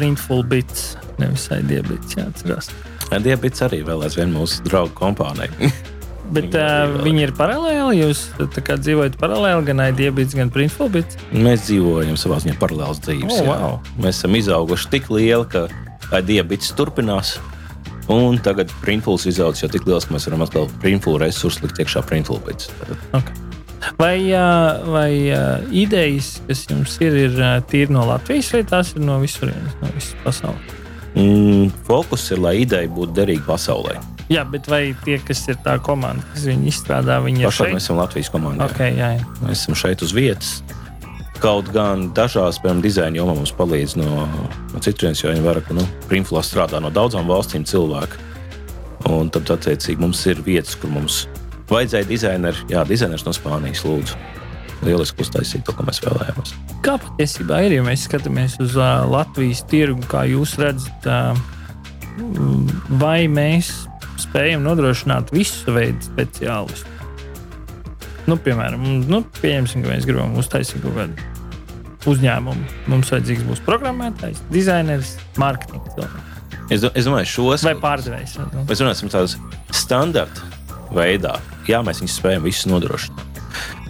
[SPEAKER 2] Printful bits, nevis diabets, jāatcerās.
[SPEAKER 3] Diabets arī vēl aizvien mūsu draugu kompānija.
[SPEAKER 2] Bet uh, viņi ir paralēli. Jūs dzīvojat paralēli gan diabets, gan printful bits?
[SPEAKER 3] Mēs dzīvojam savā ziņā paralēlas dzīves.
[SPEAKER 2] Oh, wow.
[SPEAKER 3] Mēs esam izauguši tik lieli, ka diabets turpinās. Un tagad printfuls izaugs jau tik liels, ka mēs varam atkal printful resursus likt iekšā printful bits.
[SPEAKER 2] Okay. Vai, vai idejas, kas jums ir, ir tīri no Latvijas, vai tās ir no visurienes, no visas pasaules?
[SPEAKER 3] Mm, fokus ir, lai ideja būtu derīga pasaulē.
[SPEAKER 2] Jā, bet vai tie, kas ir tā komanda, kas viņu izstrādā, viņi
[SPEAKER 3] ir šeit? Mēs esam Latvijas komandā.
[SPEAKER 2] Okay, jā, jā.
[SPEAKER 3] Mēs esam šeit uz vietas. Kaut gan dažās, piemēram, dizaina jomā mums palīdz no, no citurienes, jo viņi var, nu, Primflā strādā no daudzām valstīm cilvēki. Un tad, attiecīgi, mums ir vietas, kur mums vajadzēja dizaineru, jā, dizainers no Spānijas, lūdzu. Lieliski uztaisīt to, ko mēs vēlējāmies.
[SPEAKER 2] Kā patiesībā ir, ja mēs skatāmies uz uh, Latvijas tirgu, kā jūs redzat, uh, vai mēs spējam nodrošināt visu veidu speciālistu? Nu, piemēram, nu, pieņemsim, ka mēs gribam uztaisīt kaut kādu uzņēmumu. Mums vajadzīgs būs programmētājs, dizainers, mārketinga cilvēks.
[SPEAKER 3] Es, es domāju, šos
[SPEAKER 2] vai pārdevējs.
[SPEAKER 3] Nu? Mēs runāsim tādu standartu veidā. Jā, mēs viņus spējam visus nodrošināt.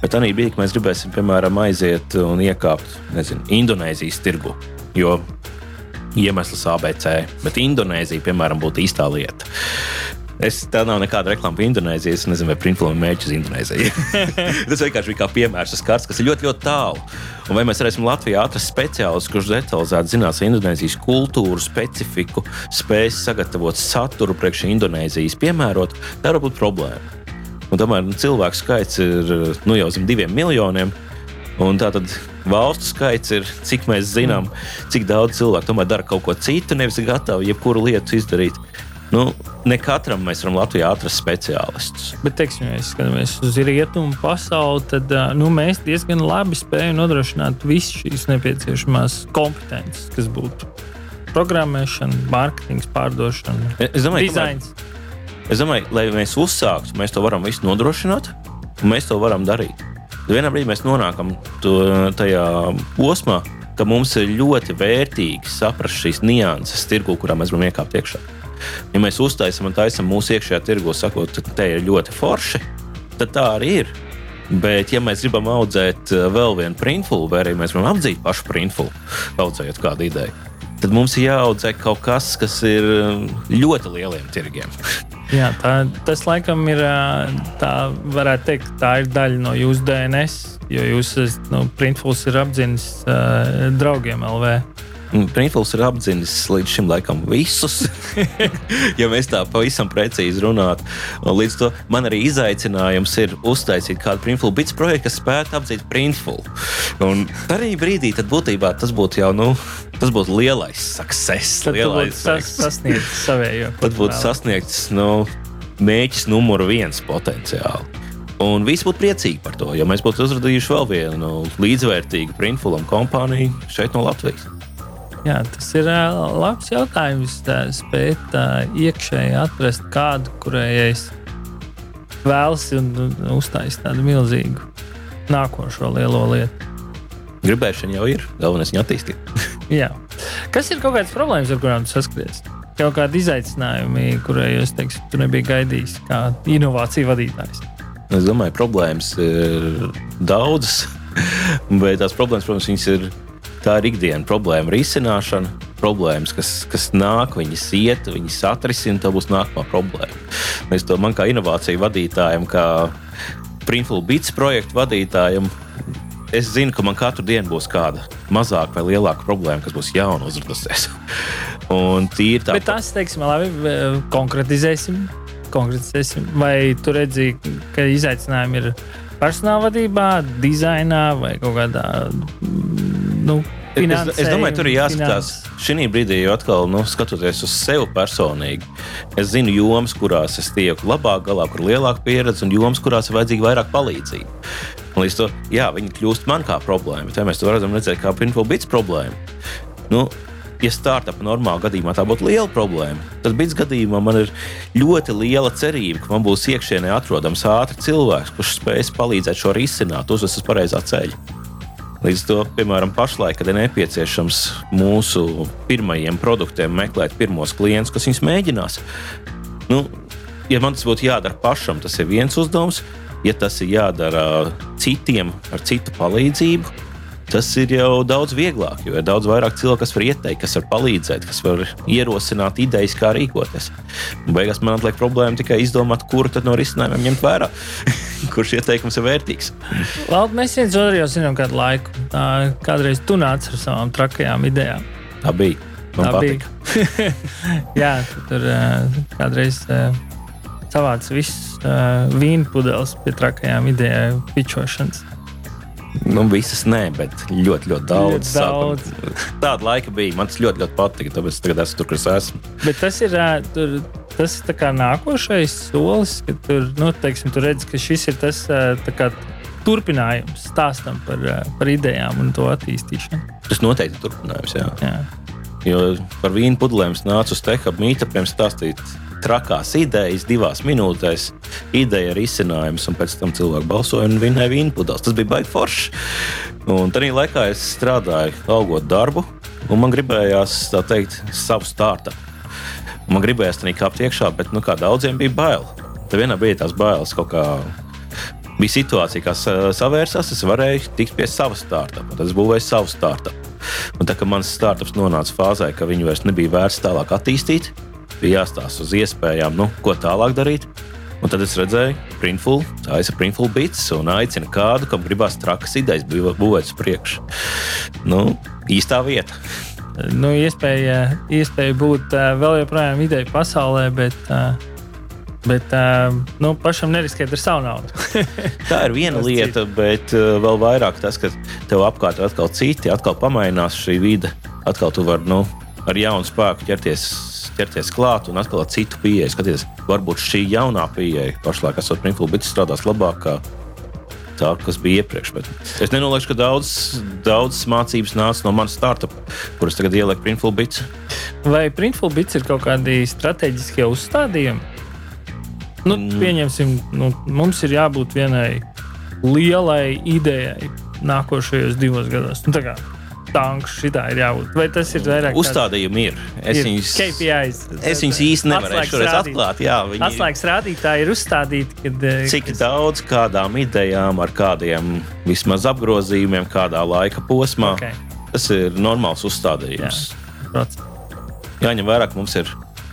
[SPEAKER 3] Bet tā brīdī, kad mēs gribēsim, piemēram, aiziet un iekāpt nezinu, Indonēzijas tirgu, jo iemesls ABC, bet Indonēzija, piemēram, būtu īstā lieta. Es, tā nav nekāda reklāma par Indonēziju. Es nezinu, vai Printflow ir mērķis uz Indonēziju. Tas vienkārši bija kā piemērs, tas karts, kas ir ļoti, ļoti tālu. Un vai mēs varēsim Latvijā atrast speciālistu, kurš detalizēti zinās Indonēzijas kultūru, specifiku, spēs sagatavot saturu priekš Indonēzijas piemērot, tā var būt problēma. Un tomēr nu, cilvēku skaits ir nu, jau zem diviem miljoniem. Un tā tad valstu skaits ir, cik mēs zinām, cik daudz cilvēku tomēr dara kaut ko citu, nevis ir gatavi jebkuru lietu izdarīt. Nu, ne katram mēs varam Latvijā atrast speciālistus.
[SPEAKER 2] Bet, teiksim, ja skatāmies uz rietumu pasauli, tad nu, mēs diezgan labi spējam nodrošināt visas šīs nepieciešamās kompetences, kas būtu programmēšana, mārketings, pārdošana,
[SPEAKER 3] es domāju,
[SPEAKER 2] dizains.
[SPEAKER 3] Es domāju, lai mēs uzsāktu, mēs to varam visu nodrošināt, un mēs to varam darīt. Vienā brīdī mēs nonākam to, tajā posmā, ka mums ir ļoti vērtīgi saprast šīs nianses tirgu, kurā mēs gribam iekāpt iekšā. Ja mēs uztaisām un taisām mūsu iekšējā tirgu, sakot, ka te ir ļoti forši, tad tā arī ir. Bet, ja mēs gribam audzēt eh, vēl vienu printfulu, vai arī mēs gribam apdzīt pašu printfulu, audzējot kādu ideju, tad mums ir jāaudzē kaut kas, kas ir eh, ļoti lieliem tirgiem.
[SPEAKER 2] Jā, tā, tas laikam ir, eh, tā varētu teikt, tā ir daļa no jūsu DNS, jo jūs esat, nu, printfuls ir apdzinis uh, draugiem LV.
[SPEAKER 3] Printfuls ir apzinis līdz šim laikam visus, ja mēs tā pavisam precīzi runātu. Līdz to man arī izaicinājums ir uztaisīt kādu Printful bits projektu, kas spētu apzīt Printful. Un arī brīdī tad būtībā tas būtu jau, nu, tas būtu lielais success.
[SPEAKER 2] Tad
[SPEAKER 3] lielais
[SPEAKER 2] sas, sasniegts savējo.
[SPEAKER 3] Tad būtu sasniegts, nu, mēģis numur viens potenciāli. Un visi būtu priecīgi par to, ja mēs būtu uzradījuši vēl vienu līdzvērtīgu printfulam kompāniju šeit no Latvijas.
[SPEAKER 2] Jā, tas ir labs jautājums. Tā, spēt iekšēji atrast kādu, kurai es vēlos un, uztaisīt tādu milzīgu nākošo lielo lietu.
[SPEAKER 3] Gribēšana jau ir, galvenais viņu attīstīt.
[SPEAKER 2] Jā. Kas ir kaut kādas problēmas, ar kurām saskaries? Kaut kādi izaicinājumi, kurai jūs teiksim, tu nebija gaidījis kā inovāciju vadītājs?
[SPEAKER 3] Es domāju, problēmas ir daudzas, bet tās problēmas, protams, ir tā ir ikdienas problēma risināšana. Problēmas, kas, kas nāk, viņas iet, viņas atrisina, tā būs nākamā problēma. Es to man kā inovāciju vadītājam, kā Printful Bits projektu vadītājam, es zinu, ka man katru dienu būs kāda mazāka vai lielāka problēma, kas būs jauna uzradusies. Un tīri tā.
[SPEAKER 2] Bet tas, teiksim, labi, konkretizēsim konkretizēsim. Vai tu redzi, ka izaicinājumi ir personāla vadībā, dizainā vai kaut kādā nu,
[SPEAKER 3] Es, es domāju, tur ir jāskatās šī brīdī, jo atkal, nu, skatoties uz sevi personīgi, es zinu jomas, kurās es tieku labāk galā, kur lielāka pieredze, un jomas, kurās ir vajadzīga vairāk palīdzība. Un līdz to, jā, viņi kļūst man kā problēma. Tā mēs to varam redzēt kā Printful Bits problēmu. Nu, ja startup normālā gadījumā tā būtu liela problēma, tad bija gadījumā man ir ļoti liela cerība, ka man būs iekšienē atrodams ātrs cilvēks, kurš spēs palīdzēt šo risināt, uzvest uz pareizā ceļa. Līdz to, piemēram, pašlaik, kad ir nepieciešams mūsu pirmajiem produktiem meklēt pirmos klientus, kas viņus mēģinās. Nu, ja man tas būtu jādara pašam, tas ir viens uzdevums. Ja tas ir jādara citiem ar citu palīdzību, tas ir jau daudz vieglāk, jo ir daudz vairāk cilvēku, kas var ieteikt, kas var palīdzēt, kas var ierosināt idejas, kā rīkoties. Un beigās man atliek problēma tikai izdomāt, kuru no risinājumiem ņemt vērā, kurš ieteikums ir vērtīgs.
[SPEAKER 2] Labi, mēs viens otru jau zinām kādu laiku. Kādreiz tu nāc ar savām trakajām idejām.
[SPEAKER 3] Tā bija. Man Tā patika. bija.
[SPEAKER 2] Jā, tu tur uh, kādreiz. Uh, savāds viss uh, vīna pudeles pie trakajām idejām, pičošanas.
[SPEAKER 3] Nu, visas nē, bet ļoti, ļoti daudz. daudz. Tāda laika bija. Man tas ļoti, ļoti patika. Tāpēc es tagad esmu tur, kur es esmu.
[SPEAKER 2] Bet tas ir, tur, tas ir nākošais solis, kad tur, nu, teiksim, tu redz, ka šis ir tas kā, turpinājums stāstam par, par idejām un to attīstīšanu.
[SPEAKER 3] Tas noteikti ir turpinājums. Jā. Jā. Jo par vīnu pudelēm nācu uz Tehab mītapiem stāstīt trakās idejas divās minūtēs, ideja ar izcinājumus, un pēc tam cilvēki balsoja un vinēja vīnu pudeles. Tas bija baigi forši. Un tajā laikā es strādāju, augot darbu, un man gribējās tā teikt, savu startu. Man gribējās tam kāpt iekšā, bet nu, daudziem bija bail. Tad vienā bija tās bailes kaut kā. Bija situācija, kas savērsās, es varēju tikt pie sava startupa. Tad es būvēju savu startupu. Un tā kā mans startups nonāca fāzē, ka viņu vairs nebija vērts tālāk attīstīt, bija jāstāsta uz iespējām, nu, ko tālāk darīt. Un tad es redzēju, Printful, tā ir Printful bits, un aicinu kādu, kam gribās trakas idejas, būvēt uz priekšu. Nu, īstā vieta.
[SPEAKER 2] Nu, iespēja, iespēja būt vēl joprojām ideja pasaulē, bet, uh, bet nu, pašam neriskēt ar savu naudu.
[SPEAKER 3] tā ir viena lieta, bet vēl vairāk tas, ka tev apkārt ir atkal citi, atkal pamainās šī vide. Atkal tu vari nu, ar jaunu spēku ķerties ķerties klāt un atkal ar citu pieeju. Skaties, varbūt šī jaunā pieeja, pašlaik esot Printful, bet strādās labāk. Tā, kas bija iepriekš. Bet es nenoliekšu, ka daudz, daudz mācības nāca no manas startup, kuras tagad ielieku Printful bits.
[SPEAKER 2] Vai Printful bits ir kaut kādi strateģiskie uzstādījumi? Nu, mm. Pieņemsim, nu, mums ir jābūt vienai lielai idejai nākošajos divos gados. Nu, tanks šitā ir jābūt. Vai tas ir vairāk?
[SPEAKER 3] Uzstādījumi ir. Es
[SPEAKER 2] ir viņus, KPIs,
[SPEAKER 3] es viņus īsti nevarēšu šoreiz atklāt. Jā,
[SPEAKER 2] viņi... Atslēgas rādītāji ir uzstādīti. Kad,
[SPEAKER 3] eh, Cik kas... daudz, kādām idejām, ar kādiem vismaz apgrozījumiem, kādā laika posmā. Okay. Tas ir normāls uzstādījums. Jā. Jāņem vērā, ka mums ir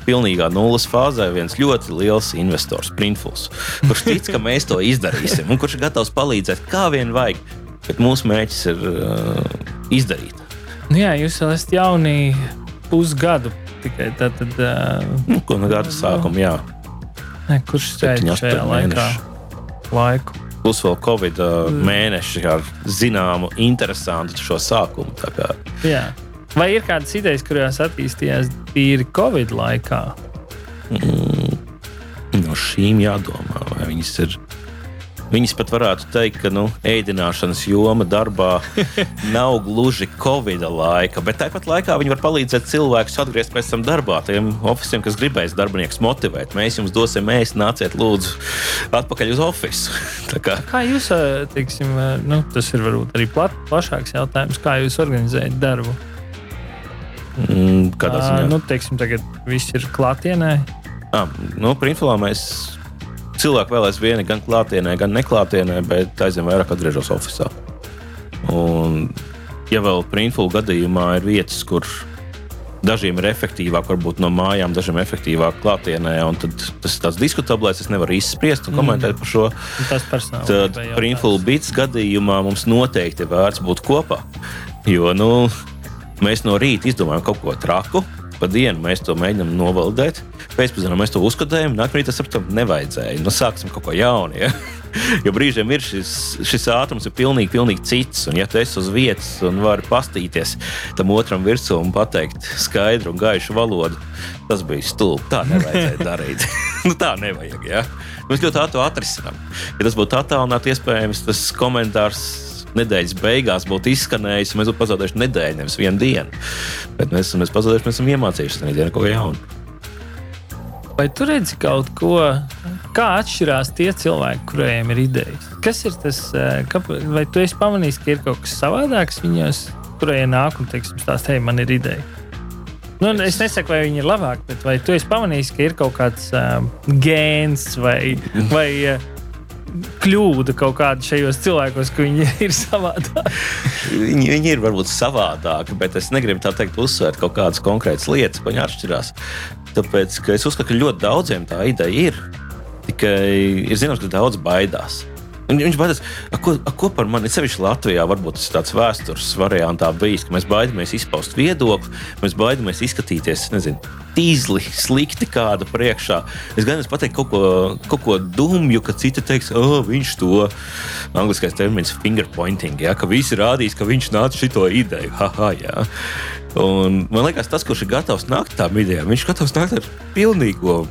[SPEAKER 3] pilnīgā nulles fāzē viens ļoti liels investors, Printfuls, kurš tic, ka mēs to izdarīsim un kurš ir gatavs palīdzēt, kā vien vajag. Bet mūsu mērķis ir uh, izdarīt.
[SPEAKER 2] Nu jā, jūs esat jauni pusgadu tikai tad. tad uh,
[SPEAKER 3] nu, ko no gada sākuma, jā.
[SPEAKER 2] Ne, kurš strādā šajā laikā? Laiku.
[SPEAKER 3] Plus vēl Covid uh, mēneši ar zināmu, interesantu šo sākumu.
[SPEAKER 2] Vai ir kādas idejas, kurās attīstījās tīri Covid laikā?
[SPEAKER 3] Mm, no šīm jādomā, vai viņas ir Viņas pat varētu teikt, ka nu, ēdināšanas joma darbā nav gluži Covid laika, bet tāpat laikā viņi var palīdzēt cilvēkus atgriezties pēc tam darbā. Tiem oficiāliem, kas gribēs darbiniekus motivēt, mēs jums dosim ēst, nāciet lūdzu atpakaļ uz oficiālu.
[SPEAKER 2] kā. kā jūs, teiksim, nu, tas ir varbūt arī plat, plašāks jautājums, kā jūs organizējat darbu?
[SPEAKER 3] Mm, kādā ziņā?
[SPEAKER 2] Nu, teiksim, tagad viss ir klātienē.
[SPEAKER 3] Ah, nu, Printfilā mēs cilvēki vēl aizvien gan klātienē, gan neklātienē, bet aizvien vairāk atgriežas oficiālā. Un, ja vēl printfulu gadījumā ir vietas, kur dažiem ir efektīvāk, varbūt no mājām, dažiem efektīvāk klātienē, un tas ir tāds diskutablais. Es nevaru izspriest un komentēt mm. par šo.
[SPEAKER 2] Tas personīgi.
[SPEAKER 3] Tad printfulu bits gadījumā mums noteikti vērts būt kopā. Jo nu, mēs no rīta izdomājam kaut ko traku, pa dienu mēs to mēģinām novaldēt. Pēcpusdienā mēs to uzskatījām, nākamā rītā saprotam, nevajadzēja. Nu, sāksim kaut ko jaunu. Ja? jo brīžiem ir šis, šis ātrums ir pilnīgi, pilnīgi cits. Un, ja tu esi uz vietas un vari pastīties tam otram virsū un pateikt skaidru un gaišu valodu, tas bija stulbi. Tā nevajadzēja darīt. nu, tā nevajag. Ja? Mēs ļoti ātri atrisinām. Ja tas būtu attālināti, iespējams, tas komentārs nedēļas beigās būtu izskanējis, mēs būtu pazaudējuši nedēļu, nevis vienu dienu. Bet mēs esam pazaudējuši, mēs esam iemācījušies dienā kaut ko jaunu.
[SPEAKER 2] Vai tu redzi kaut ko, kā atšķirās tie cilvēki, kuriem ir idejas? Kas ir tas, eh, ka, vai tu esi pamanījis, ka ir kaut kas savādāks viņos, kuriem nāk un teiks, stāst, hei, man ir ideja? Nu, es nesaku, vai viņi ir labāki, bet vai tu esi pamanījis, ka ir kaut kāds um, gēns vai, vai uh, kļūda kaut kāda šajos cilvēkos, ka viņi ir savādāki.
[SPEAKER 3] viņi, viņi ir varbūt savādāki, bet es negribu tā teikt, uzsvērt kaut kādas konkrētas lietas, ko viņi atšķirās. Tāpēc es uzskatu, ka ļoti daudziem tā ideja ir. Tikai ir zināms, ka daudz baidās. Un viņš baidās, ko, ko par mani, sevišķi Latvijā, varbūt tas ir tāds vēstures variantā bijis, ka mēs baidāmies izpaust viedokli, mēs baidāmies izskatīties, nezinu, tīzli, slikti kāda priekšā. Es gan es pateiktu kaut ko, kaut ko dumju, ka citi teiks, oh, viņš to, angliskais termins, finger pointing, ja, ka visi rādīs, ka viņš nāca šito ideju. Haha, jā. Un man liekas, tas, kurš ir gatavs nākt tām idejām, viņš ir gatavs nākt ar pilnīgo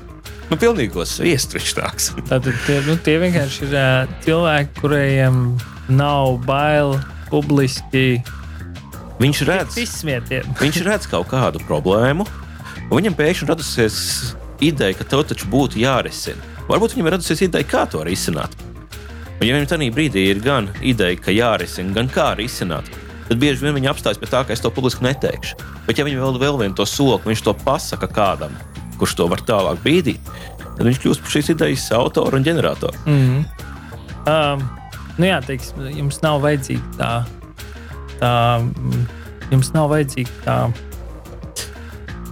[SPEAKER 3] nu, pilnīgos viestrušķāks.
[SPEAKER 2] Tātad tie, nu, tie vienkārši ir uh, cilvēki, kuriem nav bail publiski.
[SPEAKER 3] Viņš redz, viņš redz kaut kādu problēmu, un viņam pēkšņi radusies ideja, ka tev taču būtu jārisina. Varbūt viņam ir radusies ideja, kā to risināt. Un, ja viņam tajā brīdī ir gan ideja, ka jārisina, gan kā risināt, tad bieži vien viņi apstājas pie tā, ka es to publiski neteikšu. Bet, ja viņi vēl, vēl vienu to soku, viņš to pasaka kādam, kurš to var tālāk bīdīt, tad viņš kļūst par šīs idejas autoru un ģeneratoru.
[SPEAKER 2] Mm -hmm. um, nu jā, teiks, jums nav vajadzīga tā, tā, jums nav vajadzīga tā.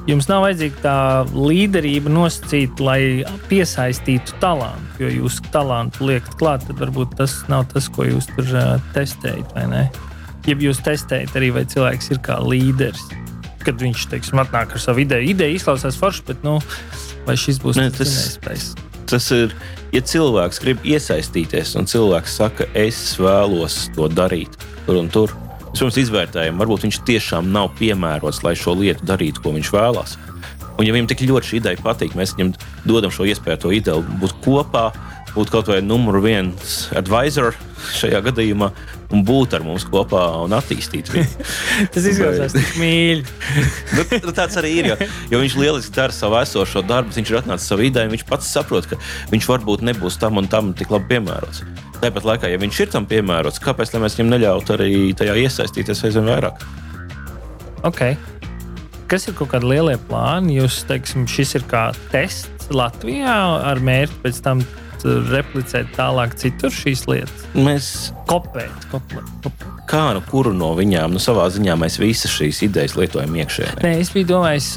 [SPEAKER 2] Jums nav vajadzīga tā līderība nosacīt, lai piesaistītu talantu. Jo jūs talantu liekat klāt, tad varbūt tas nav tas, ko jūs tur uh, testējat. Ja jūs testējat arī, vai cilvēks ir kā līderis, kad viņš teiksim, atnāk ar savu ideju. Ideja izklausās forši, bet nu, vai šis būs ne, tas iespējas?
[SPEAKER 3] Tas ir, ja cilvēks grib iesaistīties, un cilvēks saka, es vēlos to darīt tur un tur. Mēs pirms izvērtējam, varbūt viņš tiešām nav piemērots, lai šo lietu darītu, ko viņš vēlās. Un, ja viņam tik ļoti šī ideja patīk, mēs viņam dodam šo iespēju, to ideju būt kopā, būt kaut vai numur viens advisor šajā gadījumā un būt ar mums kopā un attīstīt viņu.
[SPEAKER 2] Tas izklausās tik mīļi.
[SPEAKER 3] nu, nu, tāds arī ir. Jo, jo viņš lieliski dara savu esošo darbu, viņš ir atnācis savu ideju, viņš pats saprot, ka viņš varbūt nebūs tam un tam tik labi piemērots. Tāpat laikā, ja viņš ir tam piemērots, kāpēc mēs viņam neļautu arī tajā iesaistīties aizvien vairāk?
[SPEAKER 2] Okay. Kas ir kaut kādi lielie plāni? Jūs teiksim, šis ir kā tests Latvijā ar mērķi pēc tam replicēt tālāk citur šīs lietas?
[SPEAKER 3] Mēs
[SPEAKER 2] kopēt. kopēt.
[SPEAKER 3] Kā nu kuru no viņām, nu savā ziņā mēs visas šīs idejas lietojam iekšēnē?
[SPEAKER 2] Nē, es biju domājis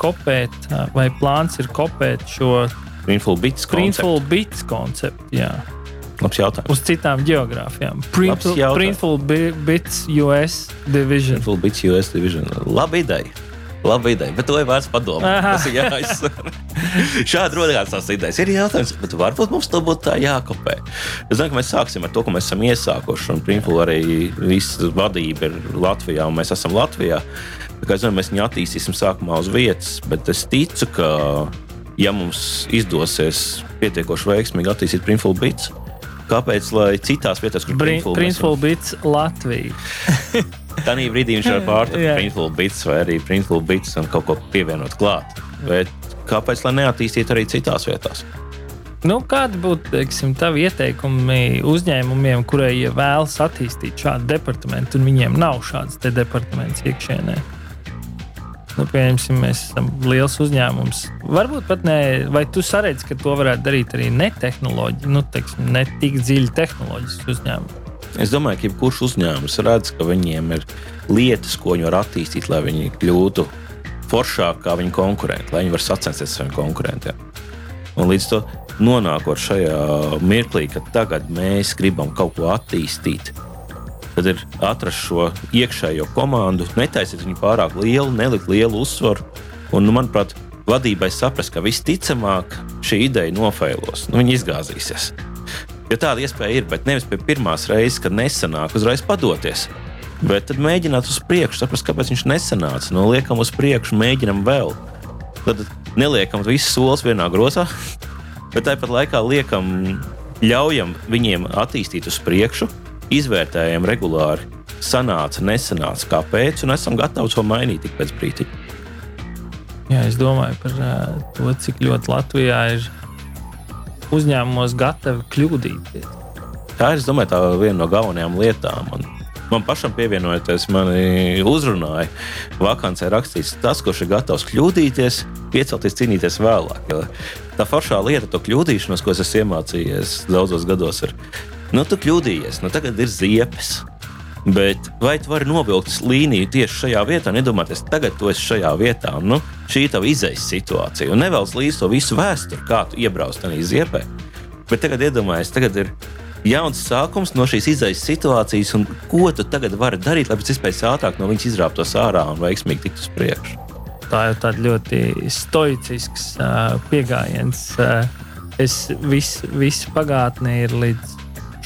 [SPEAKER 2] kopēt, vai plāns ir kopēt šo
[SPEAKER 3] Printful bits
[SPEAKER 2] konceptu. Konceptu jā.
[SPEAKER 3] Labs jautājums.
[SPEAKER 2] Uz citām geogrāfijām. Printful bits US division.
[SPEAKER 3] Printful bits US division. Laba ideja. Laba ideja, bet to ir vērts padomāt. Tas ir jāizsver. Šādi radās tās idejas. Ir jautājums, bet varbūt mums to būtu tā jākopē. Es domāju, ka mēs sāksim ar to, ko mēs esam iesākuši. Un Printful arī viss vadība ir Latvijā, un mēs esam Latvijā. Es domāju, mēs viņu attīstīsim sākumā uz vietas, bet es ticu, ka ja mums izdosies pietiekoši veiksmīgi attīstīt Printful bits, kāpēc lai citās vietās, kur
[SPEAKER 2] Printful bits Latvija?
[SPEAKER 3] Tā brīdī viņš var pārtraukt Printful bits vai arī Printful bits un kaut ko pievienot klāt. Bet kāpēc lai neattīstītu arī citās vietās?
[SPEAKER 2] Nu, kādi būtu teiksim, tavi ieteikumi uzņēmumiem, kurai vēlas attīstīt šādu departamentu, un viņiem nav šāds de departaments iekšēnē? nu, pieņemsim, mēs esam liels uzņēmums. Varbūt pat ne, vai tu saredzi, ka to varētu darīt arī ne tehnoloģi, nu, teiksim, ne tik dziļi tehnoloģiski uzņēmumi.
[SPEAKER 3] Es domāju, ka jebkurš uzņēmums redz, ka viņiem ir lietas, ko viņi var attīstīt, lai viņi kļūtu foršāki kā viņu konkurenti, lai viņi var sacensties ar saviem konkurentiem. Un līdz to nonākot šajā mirklī, kad tagad mēs gribam kaut ko attīstīt, tad ir atrast šo iekšējo komandu, netaisīt viņu pārāk lielu, nelikt lielu uzsvaru. Un, nu, manuprāt, vadībai saprast, ka visticamāk šī ideja nofailos, nu, viņa izgāzīsies. Jo tāda iespēja ir, bet nevis pie pirmās reizes, kad nesanāk, uzreiz padoties. Bet tad mēģināt uz priekšu, saprast, kāpēc viņš nesanāca. Nu, liekam uz priekšu, mēģinam vēl. Tad neliekam visus solis vienā grozā, bet tāpat laikā liekam, ļaujam viņiem attīstīt uz priekšu, izvērtējam regulāri, sanāca, nesanāca, kāpēc, un esam gatavi to mainīt ik pēc brīdiņa.
[SPEAKER 2] Jā, es domāju par uh, to, cik ļoti Latvijā ir uzņēmumos gatavi kļūdīties.
[SPEAKER 3] Tā ir domāju, tā viena no galvenajām lietām. Un man pašam pievienojoties, mani uzrunāja. Vakancē rakstīts, tas, kurš ir gatavs kļūdīties, piecelties, cīnīties vēlāk. Tā foršā lieta, to kļūdīšanos, ko es esmu iemācījies daudzos gados, ir nu, tu kļūdījies, nu, tagad ir ziepes. Bet vai tu vari novilkt līniju tieši šajā vietā, nedomāties, tagad tu esi šajā vietā, un nu, šī ir tava izējas situācija, un nevelc līdzi to visu vēsturi, kā tu iebrauc tajā ziepē. Bet tagad iedomājies, tagad ir jauns sākums no šīs izējas situācijas, un ko tu tagad vari darīt, lai pēc iespējas ātrāk no viņas izrāptos ārā un veiksmīgi tiktu uz priekšu.
[SPEAKER 2] Tā ir tāda ļoti stoicisks uh, pieejams. Uh, es visu, visu pagātnē ir līdz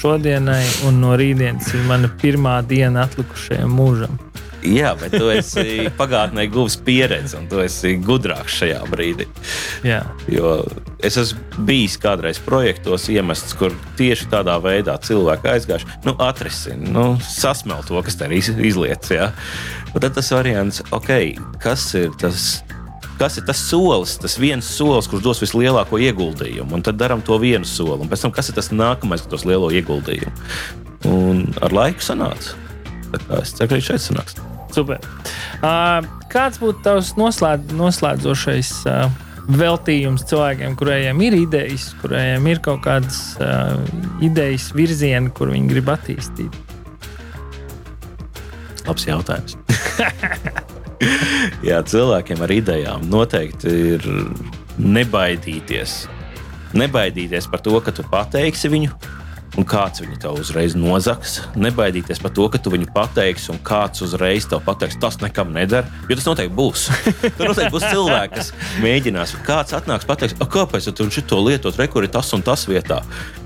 [SPEAKER 2] šodienai, un no rītdienas ir mana pirmā diena atlikušajam mūžam.
[SPEAKER 3] Jā, bet tu esi pagātnē guvis pieredzi, un tu esi gudrāks šajā brīdī.
[SPEAKER 2] Jā.
[SPEAKER 3] Jo es esmu bijis kādreiz projektos iemests, kur tieši tādā veidā cilvēki aizgājuši, nu, atrisina, nu, sasmelt to, kas tur izlietas. Tad tas variants, ok, kas ir tas kas ir tas solis, tas viens solis, kurš dos vislielāko ieguldījumu. Un tad darām to vienu soli. Un pēc tam, kas ir tas nākamais, kas dos lielo ieguldījumu. Un ar laiku sanāca. Es ceru, ka arī šeit sanāks.
[SPEAKER 2] Super. Uh, kāds būtu tavs noslēdz, noslēdzošais uh, veltījums cilvēkiem, kuriem ir idejas, kuriem ir kaut kādas uh, idejas, virzieni, kur viņi grib attīstīt?
[SPEAKER 3] Labs jautājums. Jā, cilvēkiem ar idejām noteikti ir nebaidīties. Nebaidīties par to, ka tu pateiksi viņu, un kāds viņu tev uzreiz nozags. Nebaidīties par to, ka tu viņu pateiksi, un kāds uzreiz tev pateiks, tas nekam neder. Jo tas noteikti būs. Tur noteikti būs cilvēki, kas mēģinās. Kāds atnāks, pateiks, kāpēc tu šo lietot, rekurbi tas un tas vietā.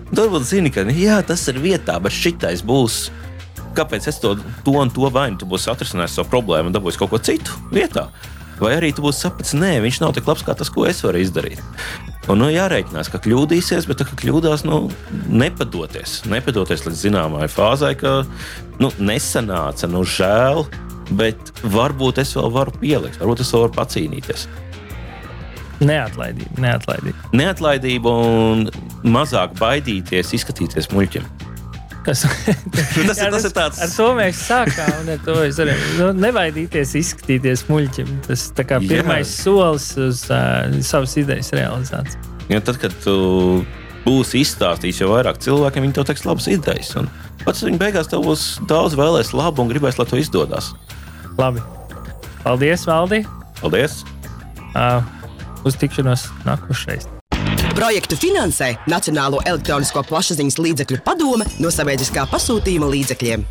[SPEAKER 3] Varbūt zini, ka jā, tas ir vietā, bet šitais būs kāpēc es to, to un to vainu, tu būsi atrisinājis savu problēmu un dabūjis kaut ko citu vietā. Vai arī tu būsi sapratis, nē, viņš nav tik labs kā tas, ko es varu izdarīt. Un, nu, jārēķinās, ka kļūdīsies, bet, ka kļūdās, nu, nepadoties. Nepadoties līdz zināmai fāzai, ka nu, nesanāca, nu, žēl, bet varbūt es vēl varu pielikt, varbūt es vēl varu pacīnīties.
[SPEAKER 2] Neatlaidība, neatlaidība.
[SPEAKER 3] Neatlaidība un mazāk baidīties, izskatīties muļķiem.
[SPEAKER 2] Tas,
[SPEAKER 3] tas, jā, tas ir tāds.
[SPEAKER 2] Ar to mēs sākām. Un to es arī nu, nebaidīties, izskatīties muļķim. Tas ir pirmais jā. solis uz uh, savas idejas realizāciju.
[SPEAKER 3] Ja tad, kad tu būsi izstāstījis jau vairāk cilvēkiem, viņi tev teiks labas idejas. Un pats viņi beigās tev būs daudz vēlēs labu un gribēs, lai to izdodas.
[SPEAKER 2] Labi. Paldies, Valdi!
[SPEAKER 3] Paldies!
[SPEAKER 2] Uh, uz tikšanos nākošais!
[SPEAKER 1] Projektu finansē Nacionālo elektronisko plašsaziņas līdzekļu padome no sabiedriskā pasūtījuma līdzekļiem.